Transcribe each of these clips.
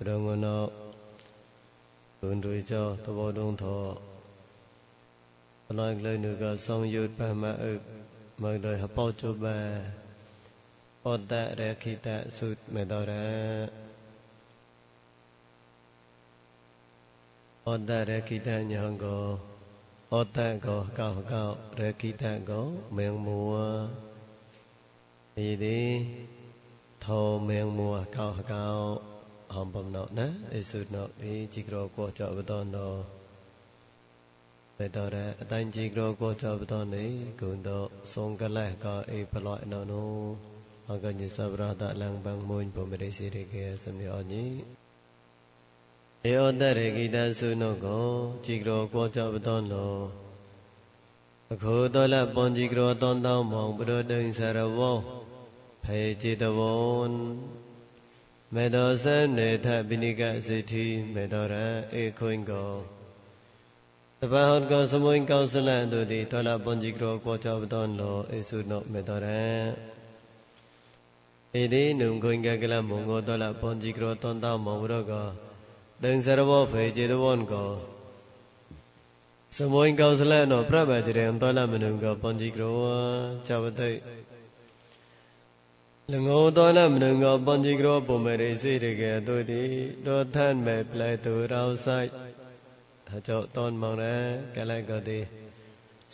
ဘုံကနောဘုံတွေကြောသဘောတုံးသောဘလိုက်လိုက်နုကဆောင်ယုတ်ပမအုပ်မဂ္ဂဟပေါကျုပံဩတရခိတသုမေတော်ရဩတရခိတညာကိုဩတကောကောက်ကောက်ရခိတကိုမင်းမူဤသည်သောမင်းမူကောက်ကောက် អំបំណោណាអេសុណោអេជីក្រកោចវតនោបេតរៈអតៃជីក្រកោចវតនេគុណតោសងកលះកោអេប្លោអណោនោអកញ្ញសវរតលំបងមុញបំរិសិរិកេសមិអញីဧဩတရေကိတသုနကောជីကရောကောကြောပတောလောအခောတောလပွန်ជីကရောတောတောမောင်ပရောတိန်ဆရဝောဖေจิตဝံ မေတောသနေထပိနိကစေတိမေတောရဧခွင်ကောတပဟောကောစမွင်ကောစလန်တို့သည်ထောလပွန်ကြီးကရောကောချဘတော်လောဧစုနောမေတောရဧတိနုံခွင်ကကလမုံကိုထောလပွန်ကြီးကရောတောတောမောဝရကောသင်္စရဘောဖေจิตဝံကောစမွင်ကောစလန်နောပြပ္ပจิရေထောလမနုံကောပွန်ကြီးကရောချဝတိ လငောသောနမနငောပัญจิကရောပုံမရိစေတကယ်သူတိတောထန်မဲ့ပလဲသူရောဆိုင်အကြောတောမောင်ရကလည်းကတိ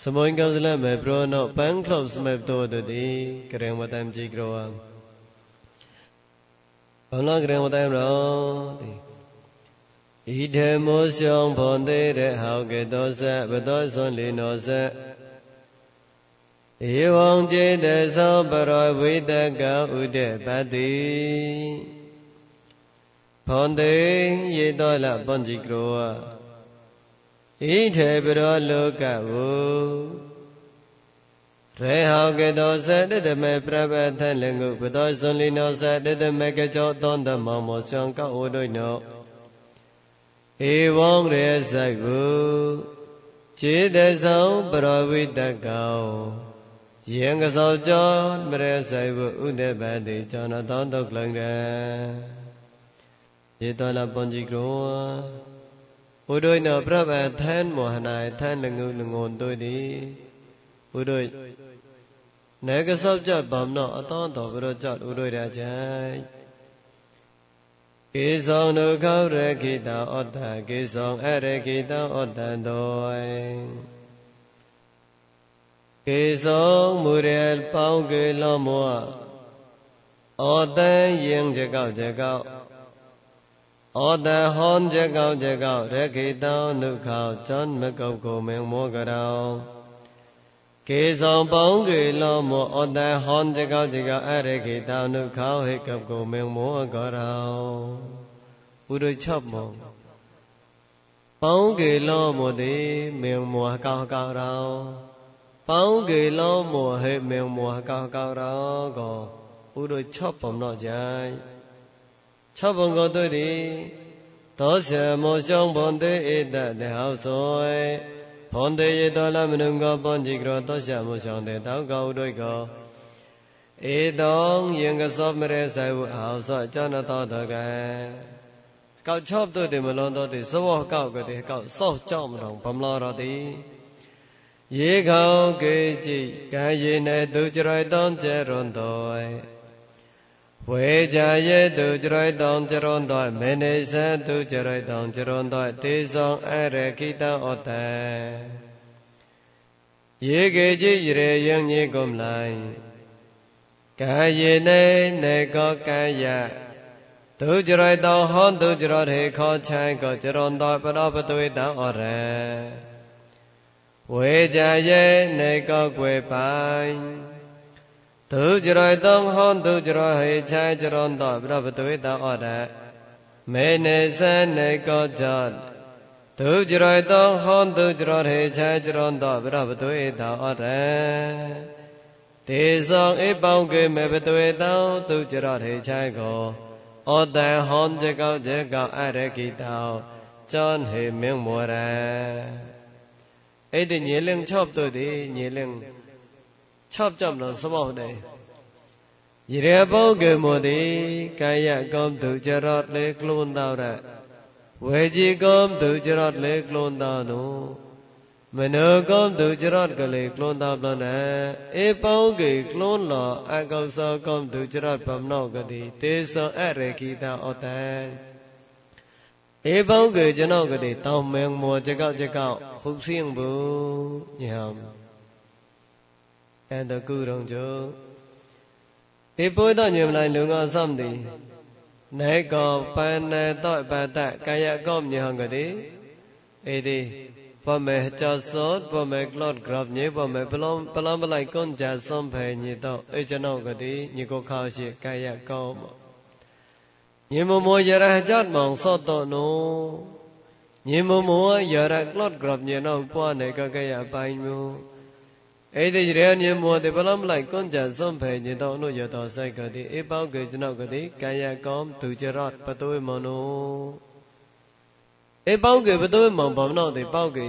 สมุนกำสละเมโปรโนปังคลอบสมัยตัวตุติกระเรงวตัมจิกรวะบังลกระเรงวตัมရောတိဣထေမောဆောင်ဘွန်သေးတဲ့ဟောကတောဇဘတောဇွန်လီနောဇ ဧဝံចេတသောပရောဝိတကဥဒ္ဓပတိဖောန္တေယေတောလပန္จิกရောဣထေပရောလောကဝရေဟောကတောသတတမေပြပထလငုပတောဇွန်လီနောသတတမေကကြောသောတမောမောဆောင်ကောဝဒိနောဧဝံရေစိုက်ကိုចេတသောပရောဝိတကော ယံကစောကြောပရေဆိုင်ဝဥဒေပတိဇောနတောတုတ်လံရယေတောလပွန်ကြီးကရောဥဒိနပြပထန်မောဟနာထန်လငုလငုံတို့သည်ဥဒိနေကစောကြဗမ္နောအတောတော်ဘရောကြဥဒိရကြိကေဆောင်ဒုက္ခရခိတဩတ္တကေဆောင်အရခိတဩတ္တတော ကေဆုံးမူရပေါင်းကေလောမောဩတန်ရင်ကြကောက်ကြကောက်ဩတန်ဟောကြကောက်ကြကောက်ရခိတောနုခောဇန်မကုတ်ကိုမင်းမောကရောကေဆောင်ပေါင်းကေလောမောဩတန်ဟောကြကောက်ကြကောက်အရခိတောနုခောဟိကပ်ကိုမင်းမောကရောဥရချက်မောပေါင်းကေလောမောတိမင်းမောကောက်ကောက်ရော ပေါင်းကေလောမောဟေမေမောကာကာရောကောဥရ၆ပုံတော့ကြိုင်၆ပုံကိုတွေ့သည်သောဆမောရှောင်းဘွန်တေဧတတေဟောသောဘွန်တေယတောလမနုကောပွန်ကြည်ကရောသောဆမောရှောင်းတေတောကောဥဒိကောဧတောယင်္ဂသောမရေဆိုင်ဝအောသောအကျနသောတကံကောက်ချော့တို့တေမလွန်တော့တေသဝကောက်ကတေကောက်စော့ကြောက်မတော်ဗမလာတော်တေ ရေခေါကေကြည်ကံရည်နဲ့သူကြရိုက်တောင်းကြရွန်တော်ဝေကြရဲ့သူကြရိုက်တောင်းကြရွန်တော်မေနေစံသူကြရိုက်တောင်းကြရွန်တော်တေဆောင်အရခိတဩတံရေကေကြည်ရေယံညေကုန်လိုက်ကံရည်နဲ့နေကောကံရသူကြရိုက်တောင်းဟောသူကြရိုထေခောချိုင်ကောကြရွန်တော်ပရောပသွေတံဩရံ ဝေကြရဲ့နေကောက်ွယ်ပိုင်သူကြရတောဟောသူကြရဟေချာကြရွန်တော်ပြပသွေတောဩဒမေနေစနေကောကြသူကြရတောဟောသူကြရဟေချာကြရွန်တော်ပြပသွေတောဩဒတေဆောင်ဧပောင်းကေမေပသွေတောသူကြရဟေချာကိုဩတံဟောကြကောက်ကြကောက်အရကိတောចនហេមៀងមរៈ အဲ့ဒီညေလင်းချော့တို့ဒီညေလင်းချော့ကြောင့်လို့စမောနေရေရပုဂ္ဂိုလ်မို့ဒီကာယကောင်းသူကြရတ်လေကလုန်တော်ရဝေจีကောင်းသူကြရတ်လေကလုန်တော်နုမနောကောင်းသူကြရတ်ကလေးကလုန်တော်ပလနဲ့ဧပုဂ္ဂိုလ်ကလုန်တော်အကောင်းစောကောင်းသူကြရတ်ဗမ္နောကတိတေသောအရခိတာဩတံ ဟေဘုံကေကျွန်တော်ကတိတောင်းမင်းမောကြကောက်ကြကောက်ဟုတ်စင်းဘူးညာအဲ့တကူတော်ကျုပ်တေပုဒ္ဒညေမလိုင်လုံကဆမ်တိနေကောပန္နတောပတကာယကောမြေဟံကတိဧတိဘောမေကြသောဘောမေကလော့ဂရပ်ညေဘောမေပလောပလောပလိုက်ကွန်ကြဆုံးဖေညေတော့အေကျွန်တော်ကတိညေကိုခါရှိကာယကောမော ញិមមោយរហចាត់មងសតនោញិមមោយរក្លត់ក្របញេណោពណេកកាយបៃមូឯតិរេញិមោតិប្លំប្លៃកុនចាសំភេញិតអនុយតសៃកតិអេបោកេចណោកតិកាយកោមទុចរតបតុយមនោឯបោកេបតុយមងបំណោតិបោកេ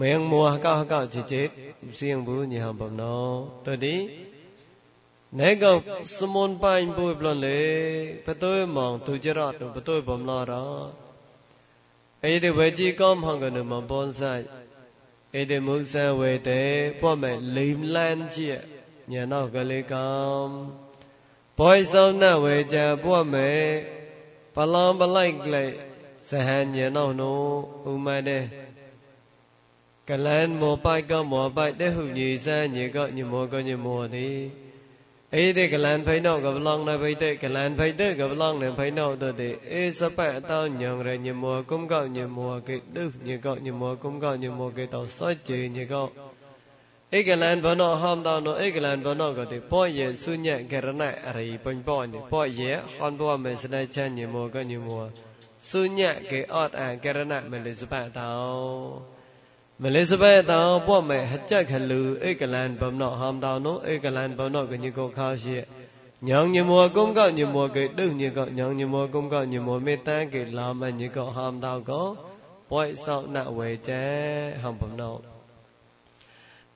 មៀងមួកោកោจิจิសៀងបុញហំបំណោតតិ နေကောစမွန်ပိုင်ပွေပလလေပတိုးမောင်သူကြရတော့ပတိုးဗမလာတော့အေဒီဝေကြီးကောမဟံကနမပွန်ဆိုင်အေဒီမုဆဝေတေပွတ်မဲ့လိမ်လန်းကြည့်ညံတော့ကလေးကောင်ဘွိုင်းဆောင်နဲ့ဝေကြပွတ်မဲ့ပလောင်ပလိုက်လေစဟန်ညံတော့နုဥမတဲ့ကလန်မောပိုက်ကမောပိုက်တဲ့ဟုညီစမ်းညီကညီမောကညီမောသည် អេទេកលានភៃណោកបឡងណភៃទេកលានភៃទេកបឡងណភៃណោទៅទេអេសបែតោញងរញមួគុំកោញមួគេដឹញកោញមួគុំកោញមួគេតោសចជេញកោឯកលានបណោហំតោណោឯកលានបណោក៏ទេពោយេសុញ្ញករណអរិបុញពោញពោយេហំពោមេស្នេចាញញមួកញមួសុញ្ញគេអត់អាករណមលិសបែតោ မလေးစပဲတောင်ပွတ်မဲ့ဟကြက်ခလူဧကလန်ဘုံနောဟမ်တောင်နောဧကလန်ဘုံနောကညကိုခါရှိညောင်ညမောကုံကောက်ညမောကေတုညကောညောင်ညမောကုံကောက်ညမောမေတန်းကေလာမညကောဟမ်တောင်ကောပွိုက်ဆောက်နဝေကျဲဟမ်ဘုံနော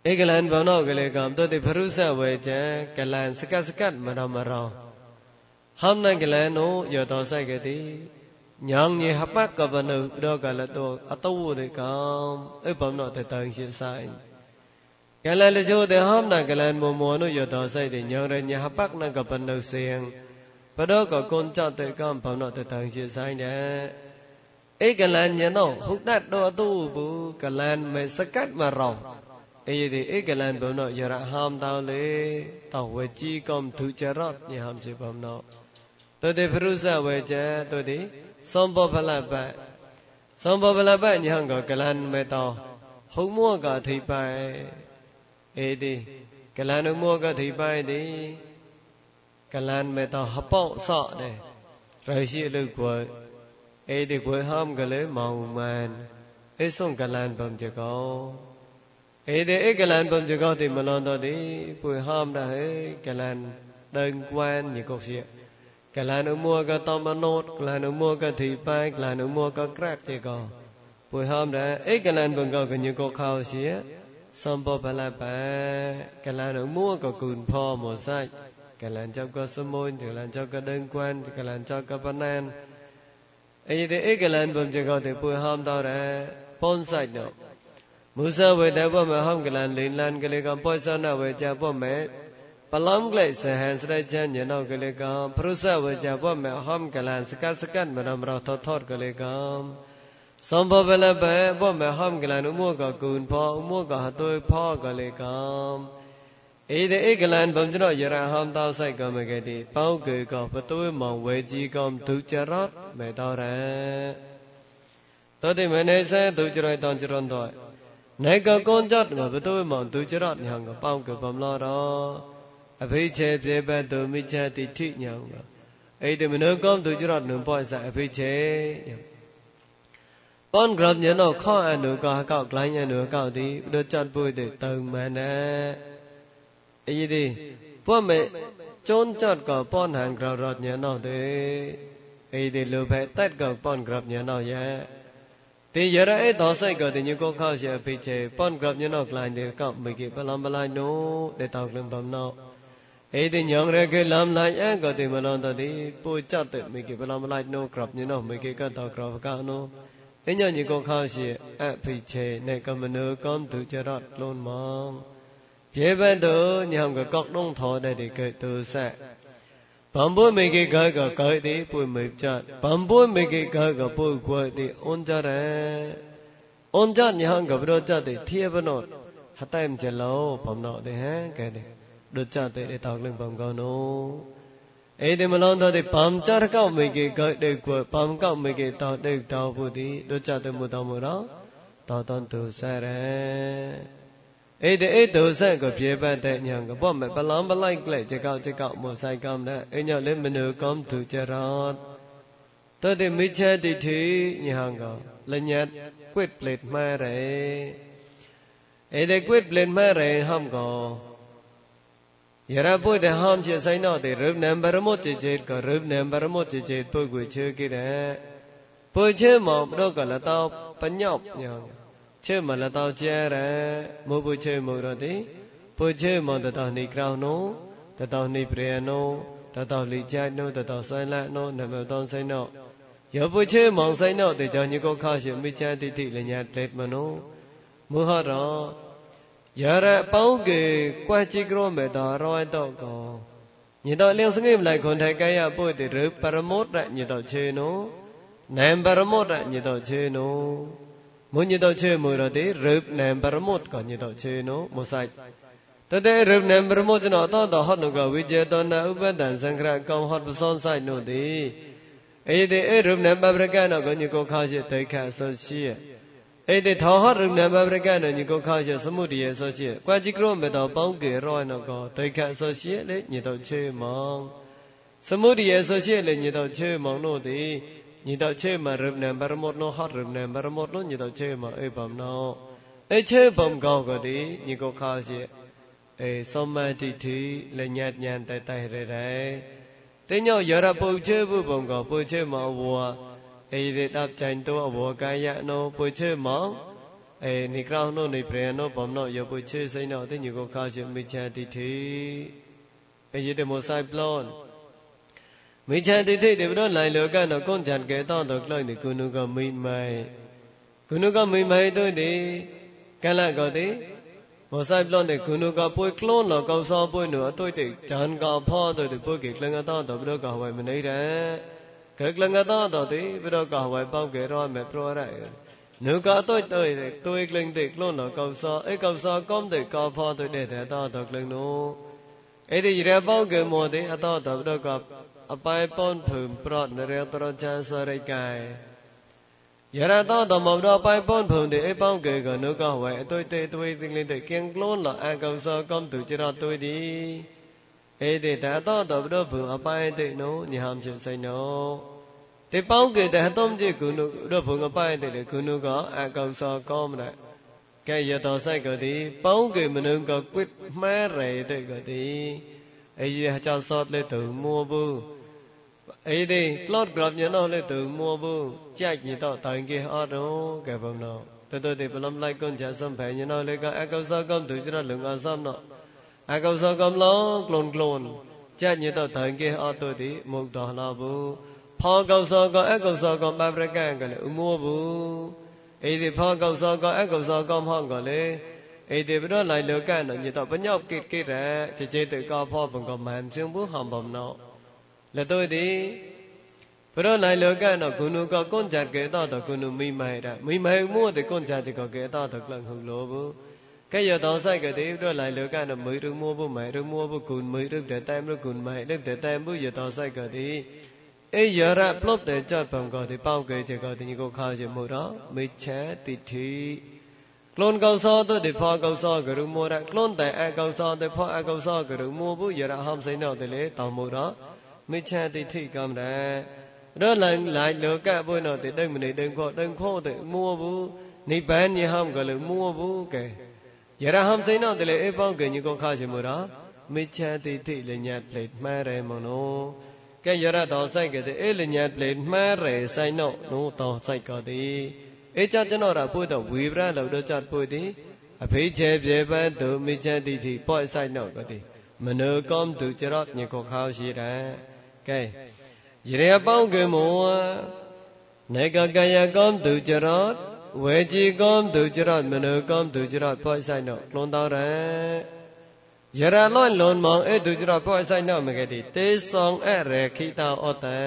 ဧကလန်ဘုံနောကလေးကံတုတိဖရုဆဝေကျဲကလန်စကတ်စကတ်မရမရောဟမ်နကလန်နောယောတော်ဆိုင်ကတိ Nyang ye hapak ka vanu do ka la do atawu de kam e pam no te tang shi sai. Ka la le jo de ham na ka la mo mo no yo do sai de nyang re nya hapak na ka pan no siang. Ba do ka kon cha te kam pam no te tang shi sai ne. E ka la nya no huk nat tu bu ka la me sakat ma rong. E ye de e ka la pam no ra ham tao le tao we chi kom thu cha rot nya ham chi pam no. Tôi đi Phu Sa về cha tôi đi Sambo Valapa Sambo Valapa Nhanga Kalan Meta Hùng mua cả thị bài Ê đi Kalan hùng mua cả thị bài đi Kalan Meta hấp bọc sọ này Rồi xịa lưu quậy Ê đi quậy hôm cả lấy màu màn Ê xong Kalan bầm chờ câu Ê đi ê e Kalan bầm chờ câu Thì mà lon đó đi Quậy hôm đã hế Kalan đơn quan như cột xịa ក់ដែររៃជាលុគួយអេទីគួយហំកលេម៉ងម៉ានអេសុងកលានបំចកោអេទីអេកលានបំចកោទីមឡនតទីគួយហំដែរហេកលានដើងគួនញីកុជាកលានុមួកតមណោតកលានុមួកធីបាយកលានុមួកក្រាក់ចេកពុយហមដែរអេកលានបង្កកញកខោជាសំបបលបែកលានុមួកគុនផមកសាច់កលានចៅកសមុញកលានចៅកដឹងគួនកលានចៅកបណានអីទេអេកលានបំចេកទេពុយហមដែរប៉ុនសាច់នោះមុសវេតបមហំកលានលិនលានកលេកំពុយសនវេចាបមេ Palamglai sahan srajan yanau galegam Prusa vajabwa me ham galan sakasakan meram rao thothor galegam Sambha vela bhe bwa me ham galan umoga kun pha umoga hatoi pha galegam Ede egalan bhamjano yara ham tau sai gamagadi Pau gui ka patoi mang vaji kam ducharat me tau ra Tati mene sai ducharai tancharan doi Nai ka konjat ma patoi mang ducharat nyanga pau gui pamla ra အဘိချေပြေပတ်တုမိချတိထိညောင်းကဣတိမနုကောသူကြရနုပောစအဘိချေប៉ុនក្រុមញណោខអនុកោកោក្លាញ់អនុកោទីព្រោះចាត់ពុយទៅតើមណាអីទេពួកមេជូនចាត់កោប៉ុនហានក្ររត់ញណោទេអីទេលោភែតែតកោប៉ុនក្រុមញណោយ៉ាទីយរអេតោសៃកោទីញកោខោជាអភិជេប៉ុនក្រុមញណោក្លាញ់ទេកោមិនគេបឡំបឡាញនោះដែលតោក្លឹមបំណោ เอติญองเรเกลามลายแอกติมลอนตติปูจัตติมิเกบลามลายโนครับญโนมิเกกัตตกรอบกาโนအညညကိုခေါရှိအဖိချေနေကမနုကံသူจรတ်လုံးမောင်ပြေဘတ်တို့ညံကကောက်လုံးထောတဲ့ဒီကဲသူဆက်ဘံဘုမေကေကကကဲတိပွေမေပြတ်ဘံဘုမေကေကကပုတ်ခွဲတိအွန်ကြရဲအွန်ကြညံကဘရောကြတဲ့သီယဘနောဟတိုင်ကြလောဘံနောတဲ့ဟဲကဲတဲ့ ទេដូចចាតែតោកលឹងបំកោណូអេទេមឡងតទេបំចារកោមេគេកដេគួបំកោមេគេតោដេតោពុទីដូចចាតែមុតមរតោតនទុសារេអេទេអេទុសក៏ပြေပတ်တဲ့ညာကပေါ့မဲ့ပလံပလိုက်ကလက်ကြကောက်ကြကောက်မဆိုင်ကောင်းတဲ့အညလေမနုကောသူကြရောတတဲ့မိချတိတိညာကလညတ်ကွစ်ပလက်မဲရဲអេទេကွစ်ပလက်မဲရဲហំក៏យរពុទ្ធហំជាសៃណោទេរូបនំបរមុតជជេក៏រូបនំបរមុតជជេពុគួជើគិរៈពុជើមកប្រកលតោបញ្ញប់ញងជើមលតោជារៈមុពុជើមករតិពុជើមកតតោនិក្ Yarabudham Chesainote Rubnam Paramote Chetka Rubnam Paramote Chet Pugwe Chukire Puche Mop Nokalatao Panyop Nyang Che Malatao Chere Mubu Che Murati Puche Montatao Nikrao No Tatao Nipriya No Tatao Lichai No Tatao Sainlat No Namaton Saino Yobu Che Mong Saino Te Janyiko Khashi Michai Titi Linyat Letmano Muhara ရရပောင်းကေကွာချီကရောမေတာရောတော့ကောညတော့လျောစငိမလိုက်ခွန်ထိုင်ကဲရပို့တိရပရမောတညတော့ချေနုနံပရမောတညတော့ချေနုမွညတော့ချေမူရတိရနံပရမောတကညတော့ချေနုမဆိုင်តតេរុណេប្រមោចនអតតហតនកវិជេតនឧបតនសង្ឃរកំហតបសនសៃនោះទីអេតិអេរុណេបប្រកានកញ្ញកោខោជាតេខៈសុជា အဲ့ဒီထောဟရုနံဘပရကနညကိုခါရစမှုတည်းဆိုရှိကွာจิกရမေတောပေါင်းကေရောနကောဒိဋ္ဌဆိုရှိလေညတော့ချေမောင်စမှုတည်းဆိုရှိလေညတော့ချေမောင်တို့သည်ညတော့ချေမရုနံပရမောနောဟရုနံပရမောနောညတော့ချေမောအေဗံနောအေချေဗံကောကတိညကိုခါရှိအေသောမတိတိလညတ်ညံတတိုင်ရတဲ့တင်းညောရရပုတ်ချေဘုဘုံကောပုတ်ချေမောဝါ เอริตับจันโตอโวกายะโนปุชิมองเอนิกราหโนนิเพรโนปมโนยปุชิไสโนติญิโกคาชิมิจฉาทิฏฐิเอยิเตโมไซปลอนမိချတိတိတေဘရောလိုင်လောကနောကွန်ကြံကေတောတောကလိုက်ဒီကုနုကမိမိုင်ကုနုကမိမိုင်တို့တိကလကောတိမောဆိုင်ပလွန်တဲ့ကုနုကပွိကလွန်လောကောက်စောပွိနုအတွေ့တိဂျန်ကဖောတို့တိပုကေကလငတောတောဘရောကဝိုင်မနေရဲ ကကလငတာတော့တိဘရကဝိုင်ပေါကေရောမေပရောရနုကတော့တော့တွေကလင်းတဲ့ကလွန်တော့ကောက်စောအဲကောက်စောကောင်းတဲ့ကောဖောတဲ့တဲ့တော့တော့ကလင်းနိုအဲ့ဒီရပေါကေမောတဲ့အတော့တော့ဘရကအပိုင်ပွန်ဖုံပရနရတရချန်စရိကိုင်យរតតមរបៃបនភុនទេអេបងកេកនុកវៃអតុយទេទុយទិលិទេគៀងក្លូនលអកុសកំទុចរទុយទី ဧတိတဟတောတပရဘုအပိုင်တိနောညဟံဖြစ်စိနောတေပေါင်းကေတဟတောจิကုနုရဘုအပိုင်တိလေကုနုကအကောသောကောမရကဲရတောဆိုင်ကတိပေါင်းကေမနုကကွစ်မဲရေတိကတိအေယဟကြောသောလေတုံမောဘူးအေဒီကလော့ဂရပ်ညနောလေတုံမောဘူးကြိုက်ညတော့တိုင်ကေအော်တော့ကဲဘုံတော့တတတိပလမ်လိုက်ကွန်ကြဆံဖဲညနောလေကအကောသောကောတုကျရလုံငါသမ អកុសលកំឡងក្លូនក្លូនចាញ់ទៅថងគេអត់ទៅទីមកដល់ឡបផលកុសលកអកុសលកបប្រកានកលឧមោបអីទីផលកុសលកអកុសលកមហងកលេអីទីប្រណៃលកណញទៅបញ្ញប់គិតគិតរជជិតកផលបង្កមិនជឹងបុហំបំណោលទៅទីប្រណៃលកណគុណកកុនចាត់កេតតគុណមីមហេរមីមហេមួតគុនចាត់កកេតតក្លងហុលោប cái giờ tỏ sai cái tiếp đó lại lựa cái là mười trương mua bu mẹ trương mua bu cùn mười trương tệ tam trương cùn mẹ trương tệ tam bu giờ tỏ sai cái thì ấy giờ ra plop để cho bằng cái thì bao cái thì cái thì như cô khao chỉ mua đó. Mới chế tịt thì clone câu so tôi để pho câu so cái trương mua ra. Clone tại ai câu tôi pho ai câu cái trương mua. Bu giờ ra hôm xây nào thì lấy tàu mua đó. Mới chế tịt thì cầm ra. Đó là lại lựa cái bu nào thì đơn mình để đơn kho đơn kho thì mua bu nipan như hôm gọi là mua bu kìa. ယရဟံစိနောတလေအပေါကညကိုခါရှိမူရာမိချာတိတိလညတ်ပလေမှဲရဲမနောကဲယရတော်ဆိုင်ကတဲ့အဲလညတ်ပလေမှဲရဲဆိုင်နောနိုးတော်ဆိုင်ကတဲ့အဲကြကျွန်တော်ရာပို့တော့ဝေဗရလောက်တော့ကြပို့တဲ့ အဖေချေပြေပန်းသူမိချတိတိပေါ့ဆိုင်နောကတဲ့ មនោកំទុចរតញកខោရှိတယ်កែយិរិយបងកមួណេកកាយកំទុចរត ဝေကြည်ကောင်းသူကြရမနုကောင်းသူကြရဖောဆိုင်တော့လွန်တော်ရယရလွန်လွန်မောင်အေသူကြရဖောဆိုင်တော့မကတိတေဆောင်အရခိတာဩတံ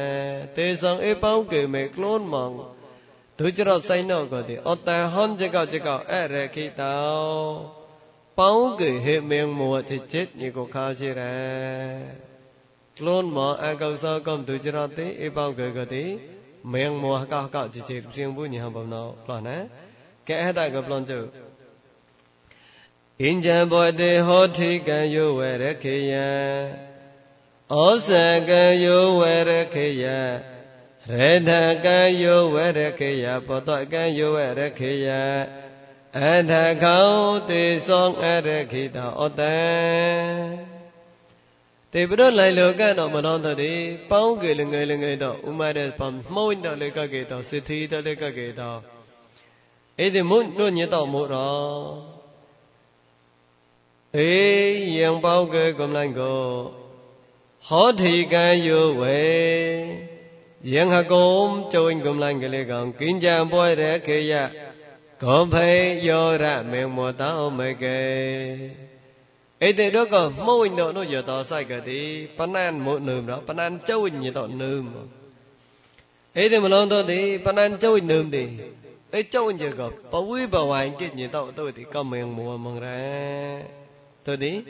တေဆောင်အေပေါင်းကေမေကလွန်မောင်သူကြရဆိုင်တော့ကတိဩတံဟွန်ကြကကြကအရခိတာပေါင်းကေဟေမင်းမောจิตจิตညီကိုခါရှိရကလွန်မောင်အကောက်စောကောင်းသူကြရတိအေပေါင်းကေကတိ เมียงมัวกะกะจิจิเสียงบุญหันบ่นอปลานะแกอะตะก็ปลอนจุอินจันบ่เตโหทิกันโยเวรคิยังဩဇကယောဝရခေယရေထကယောဝရခေယပောတကယောဝရခေယအထခောတေသောအရခိတဩတံ တေပရလိုင်လောကတော်မတော်တည်းပေါင်းကေလငယ်လငယ်တော်ဥမရဲပမှုန်တော်လေကကေတော်စစ်သီတော်လေကကေတော်ဧတိမုန်တို့ညတော်မို့တော်ဧယံပေါင်းကေကုမလိုင်ကိုဟောတိကံယောဝေယံဟကုံကျုံကုမလိုင်ကလေးကောင်ကင်းကြံပွဲရခေယကောဖိယောရမေမောတောမေကေ ấy thế đó có mô hình đó nó giờ tỏ sai cả thì pan an mỗi nườm đó pan an châu hình như tỏ ấy thế mà lo tôi thì pan an châu hình thì ấy châu hình giờ gặp bảo quý bảo hoàng kia như tỏ tôi thì có miệng mùa mong ra. Tôi đi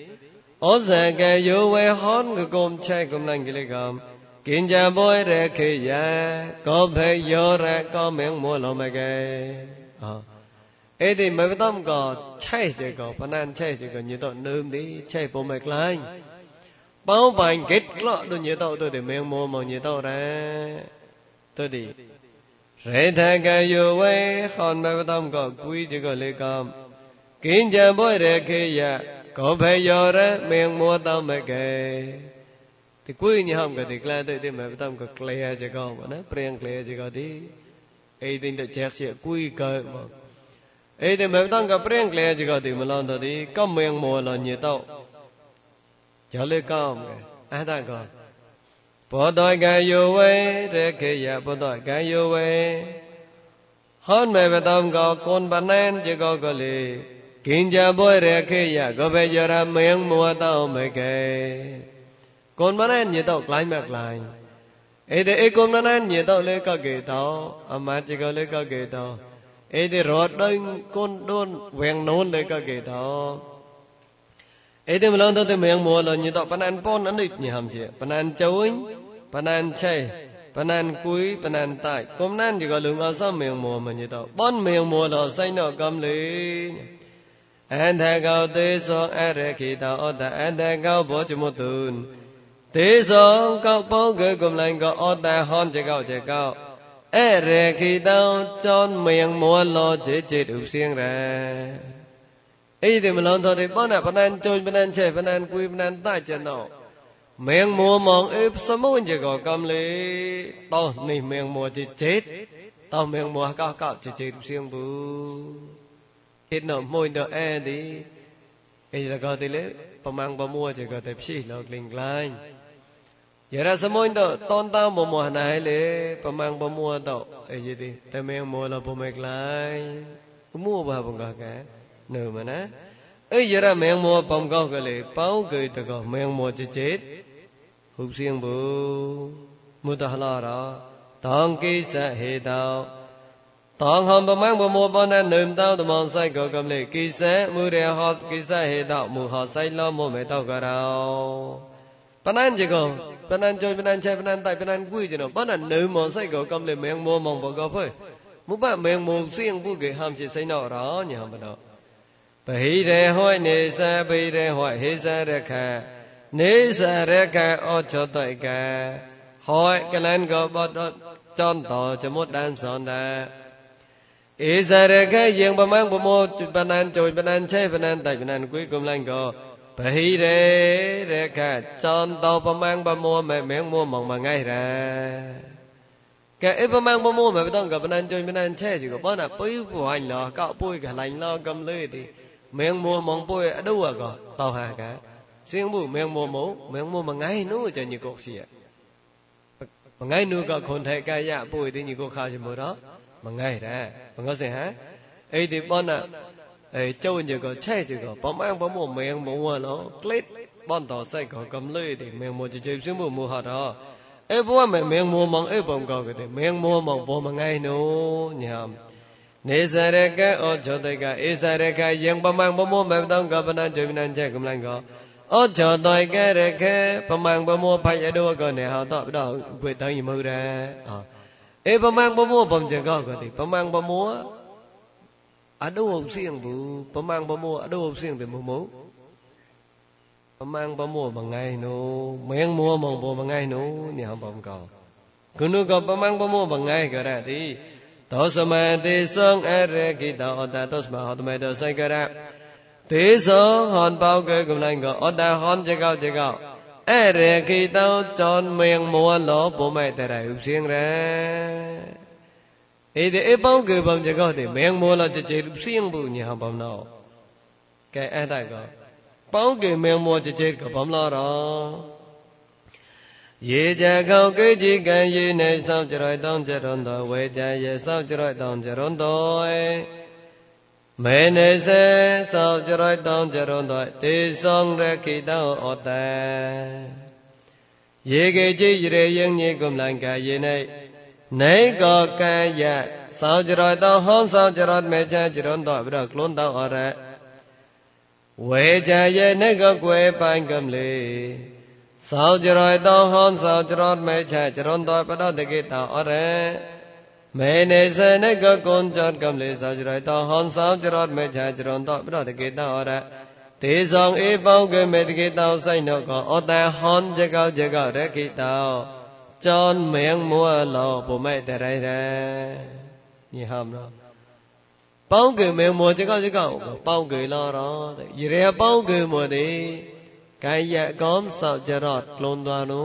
ở giờ cái vô về hón cái cơm chay cơm năng cái lấy cơm kiến bôi ra kia có phải vô ra có miệng mùa lo cái អេទីមើលតំក៏ឆែកជក៏បណានឆែកជក៏ញីតនឹមទីឆែកពុំឯខ្លាញ់បងបាញ់កេតក្លោដូចញីតទៅទីមៀងមោមកញីតរ៉ាទៅទីរេថកយោវេខនមើលតំក៏គួយជក៏លេកំគិញចាំបុរេខេយក៏ភេយោរ៉ាមៀងមោតំមកេទីគួយញីហំក៏ទីក្លាទៅទីមើលតំក៏ក្លែជក៏ណាព្រៀងក្លែជក៏ទីអីទីតែចែកជាគួយកើមក เอเดเมตังกะเปรงแกลจิกะติมลันตะติกัมเมงโมลอญิตอกยะเลกัมอะตะกอဘောတကံယောဝေတခေယဘောတကံယောဝေဟောမေဝတံကောကွန်ပနန်จิกောကလေกินจะบ่เรခေยกบะยระเมงมัวตอมเกกุนมะนะญิตอกลายมะกลายเอเดเอกุนมะนะญิตอกเลกะเกตออมะจิกะเลกะเกตอ ឯទីរត់ដេញកូនដូនវៀងនូនដែលក៏គេតឯទីម្លងទៅមៀងមួលញតបណានប៉ុនអនិចញហាំជាបណានជួយបណានឆេបណានគួយបណានតាច់គុំណានជាក៏លងអសមៀងមួមញតបនមៀងមួលសៃណកំលេអន្តកោទេសោអរခိតអតអន្តកោဘောចមុទុនទេសោកោបងកកំឡែងកោអតហនចកោចកោ អរេခိតោចនមៀងមួលោចេចេឧសៀងរ៉ាអីទេមឡងទៅទេបនបណានជួយបណានឆេបណានគួយបណានតាចណោមៀងមួមកអេសមុញជាកកំលេតោនេះមៀងមួចេចេតោមៀងមួកោកោចេចេឧសៀងប៊ូហេតុណមួយទៅអែទីអីតកោទីលេប្រមាំងប្រមួជាកតែភីលោកលិងក្លាញ់ យរសមុញទៅតនតាមមោះណៃលេប្រមាំងប្រមួទៅអីទីតែមៀងមួលពុំឯក្លាយមួបាបង្កកែនៅមណាអីយរមៀងមួបំកោកលេប៉ោកេតកោមៀងមួចិចេតហុបសៀងបុមុតហឡរតងគិសហេតោតងហំប្រមាំងប្រមួបននឹមតោតំងសៃកកំលេគិសមូរហតគិសហេតោមុហសៃឡមុមេតោករោ penanjigo penanjoy penanche penantai penanguijino penan nu mo sai go komle meng mo mong bo go phoi mu ba meng mo sieng bu ge ham chi sai no ro nyi ham no bhi re hoi ni sa bhi re hoi hi sa re kha. Ni sa re kha, o cho tai kha. Hoi cái lan go bo do chon to cho mốt đan son da ý sa re kha yeng ba mang bo mo chu penan joy penan che penan tai penan cuối cùng lan go Bhi rê rê kha chon to pa mang pa mua mẹ mẹ mua mong mà ngay ra. Kẻ ít e pa mang pa mua mẹ tông gặp nan chơi bên nan che chỉ có bao nà bấy của anh lo cạo bôi cả lành lo cầm lưỡi thì mẹ mua mong bôi ở đâu à có tàu hà cả riêng bu mẹ mua mũ mẹ mua mà ngay nó cho nhiều cột gì mà ngay nu có khôn thầy cái dạ bôi thì nhiều cột khao cho mua đó. Mà ngay ra mà có gì hả? Ấy thì bao nà ấy châu như có che chứ có bấm ăn bấm mua miệng bấm mua nó clip. Bọn tàu say có cầm lưỡi thì miệng mua chơi xíu mua mua hạt đó. Ấy bố mẹ miệng mua mong ấy bấm cái thì miệng mua mong bố mà ngay nó nhầm nếu sai cái ô, cho đấy cái ấy sai cái yên bấm ăn bấm mua mẹ tông có bên anh chơi bên anh chơi cũng lành có ô, cho tôi cái đấy cái bấm ăn bấm mua phải ở đâu này họ đó quay tới gì ra ấy bấm ăn bấm mua bấm chơi có cái thì bấm ăn bấm mua ကတိပမံဘမောအတောဥစိယံဘူးပမံဘမောအတောဥစိယံတယ်မမို့ပမံဘမောမငိုင်းနိုမင်းမောမောဘောမငိုင်းနိုနေဟောဘုံကောကုနုကပမံဘမောမငိုင်းကြရတိသောစမတိသော အေးဒီအပေါင်းကေပေါင်းကြကောတဲ့မင်းမောလာကြကြပြင်းဘူးညာပေါင်းတော့ကဲအဲ့ဒါကပေါင်းကေမင်းမောကြကြကပေါင်းလာတော့ရေကြကောက်ကိကြီးကံရေနေဆောင်ကြရတောင်းကြရွန်တော်ဝေကြရေဆောင်ကြရတောင်းကြရွန်တော်မေနေစေဆောင်ကြရတောင်းကြရွန်တော်တေဆောင်ရခိတောဩတံရေကေကြီးရေယင်းကြီးကုမ္လံကာယေနေ នៃក៏កាយៈសោចរតោហំសោចរតមេចាចរន្តោប្រក្លន់តោអរៈវេចាយៈនៃក៏គွယ်បាញ់កំលេសោចរតោហំសោចរតមេចាចរន្តោប្រតកេតោអរៈមេនេសេនៃក៏គនចតកំលេសោចរតោហំសោចរតមេចាចរន្តោប្រតកេតោអរៈទេសងអេបោកមេតកេតោសៃណកអតហំចកោចកោរកិតោ จอนเมียงมัวหลอบ่แม่แต่ไรแรนี่ห้ามเนาะป้องเกเมียงมัวจิกอจิกอป้องเกลอรอยีเรป้องเกมัวดิกายะก้อมสอจรอดกลนตวานู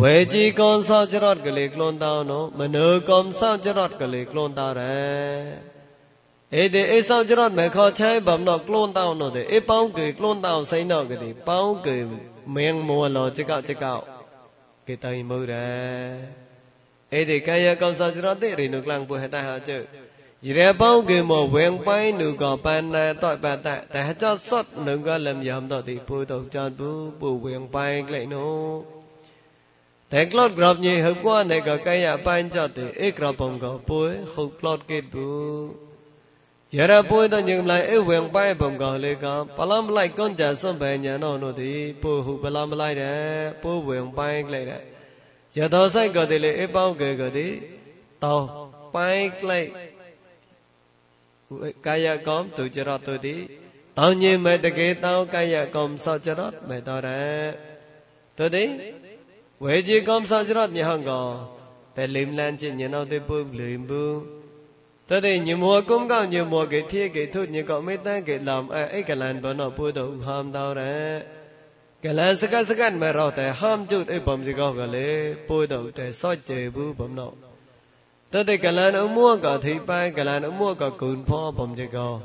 ဝေကြီးကွန်ဆောက်ကြရတ်ကလေးကလွန်တောင်းနော်မနုကွန်ဆောက်ကြရတ်ကလေးကလွန်တောင်းရဲအေဒီအေဆောက်ကြရတ်မခေါ်ချိုင်းဗမ်နော်ကလွန်တောင်းနော်တဲ့အေပေါင်းကေကလွန်တောင်းစိန်နော်ကလေးပေါင်းကေမင်းမောလောจิกောက်จิกောက် គេតៃមើរេអេទេកាយកំសោចរតទេរិនុក្លាំងពុហតហជើយរេបងគេមកវែងបៃនូក៏បានណែតបតតែចោសតនឹងក៏លំយ៉ាំតទីពូទៅចានពូពូវែងបៃក្លែនោះតែក្លត់ក្របញីហឹបគួណែក៏កាយបាញ់ចតទីអេក្របបងក៏ពូហុកក្លត់គេពូ យរពូទៅញឹងឡៃអេវែងបៃបងក៏លេក៏បឡំឡៃកុនចាសំបែញាណោនោះទីពូហុបឡំឡៃដែរពូវែងបៃក្លែដែរយតោសៃក៏ទីលេអេបងគេក៏ទីតោបៃក្លែកាយកំទុចរតទុតិតោញិមេតកេតោកាយកំសោចរតមេតរៈទុតិវេជីកំសោចរតញហង្កតែលឹមឡានចិញណោទេពុលឹមបុតតិញមួគុំកោញមួកេធិកេទុញកោមេតកេលំអឯកលានបណោពុទឧហំតរៈកលាសកសកនមរោតែហំជុតអិបំ đó thì nhiều mùa cũng có nhiều mùa cái thiên cái thu nhiều cậu mấy ta cái làm ấy cái lần bữa nọ bùi đồ hôm tao đấy. Cái lần sắc sắc mà rồi tại hôm chút, ấy bấm gì cái lẽ bùi đồ tại soi chơi bù bấm nọ. Đó thì cái lần ông mua cả thị bay cái lần ông mua cả cùn pho bấm gì có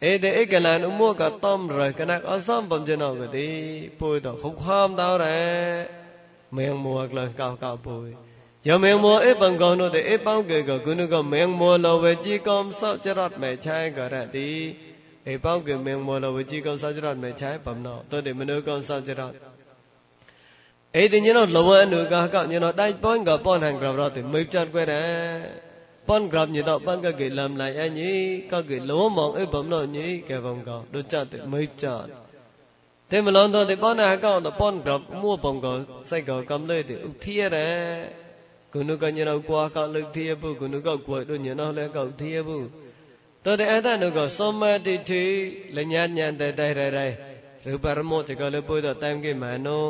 ấy cái lần ông mua cả tôm rồi cái nát ở xóm bấm gì nọ cái tí bùi đồ phục hôm tao đấy. Miệng mùa lần cao cao bùi giờ miệng mua ít bằng con nó để ít bao cái cái cứ nó còn mua lâu về chỉ con sao chết rót mẹ trai ra đi ít bao cái miệng mua lâu về chỉ con sao chết rót mẹ trai bấm tôi để mình nuôi con sao chết rót ấy thì như nó lâu hơn nữa cả cậu như bón gặp bón hàng gặp rồi thì mới chăn quay ra bón gặp như đó bón cái cái làm lại anh nhỉ có cái lúa mỏng ít bấm nó nhỉ cái vòng cầu đốt chăn thì mới chăn thế mà lần đó thì bón hàng cậu nó bón gặp mua bóng cầu sai cầu cầm lên thì ục thiệt đấy ဂုဏကညနောကွာကလုတ်သေးဘူးဂုဏကောက်ကွယ်တို့ညနောလဲကောက်သေးဘူးတောတဲ့အတ္တနုကောစောမတိတိလညာညာတတိုက်ရတိုင်းရူပရမောတကလပုဒ္ဒတမ်ကေမနော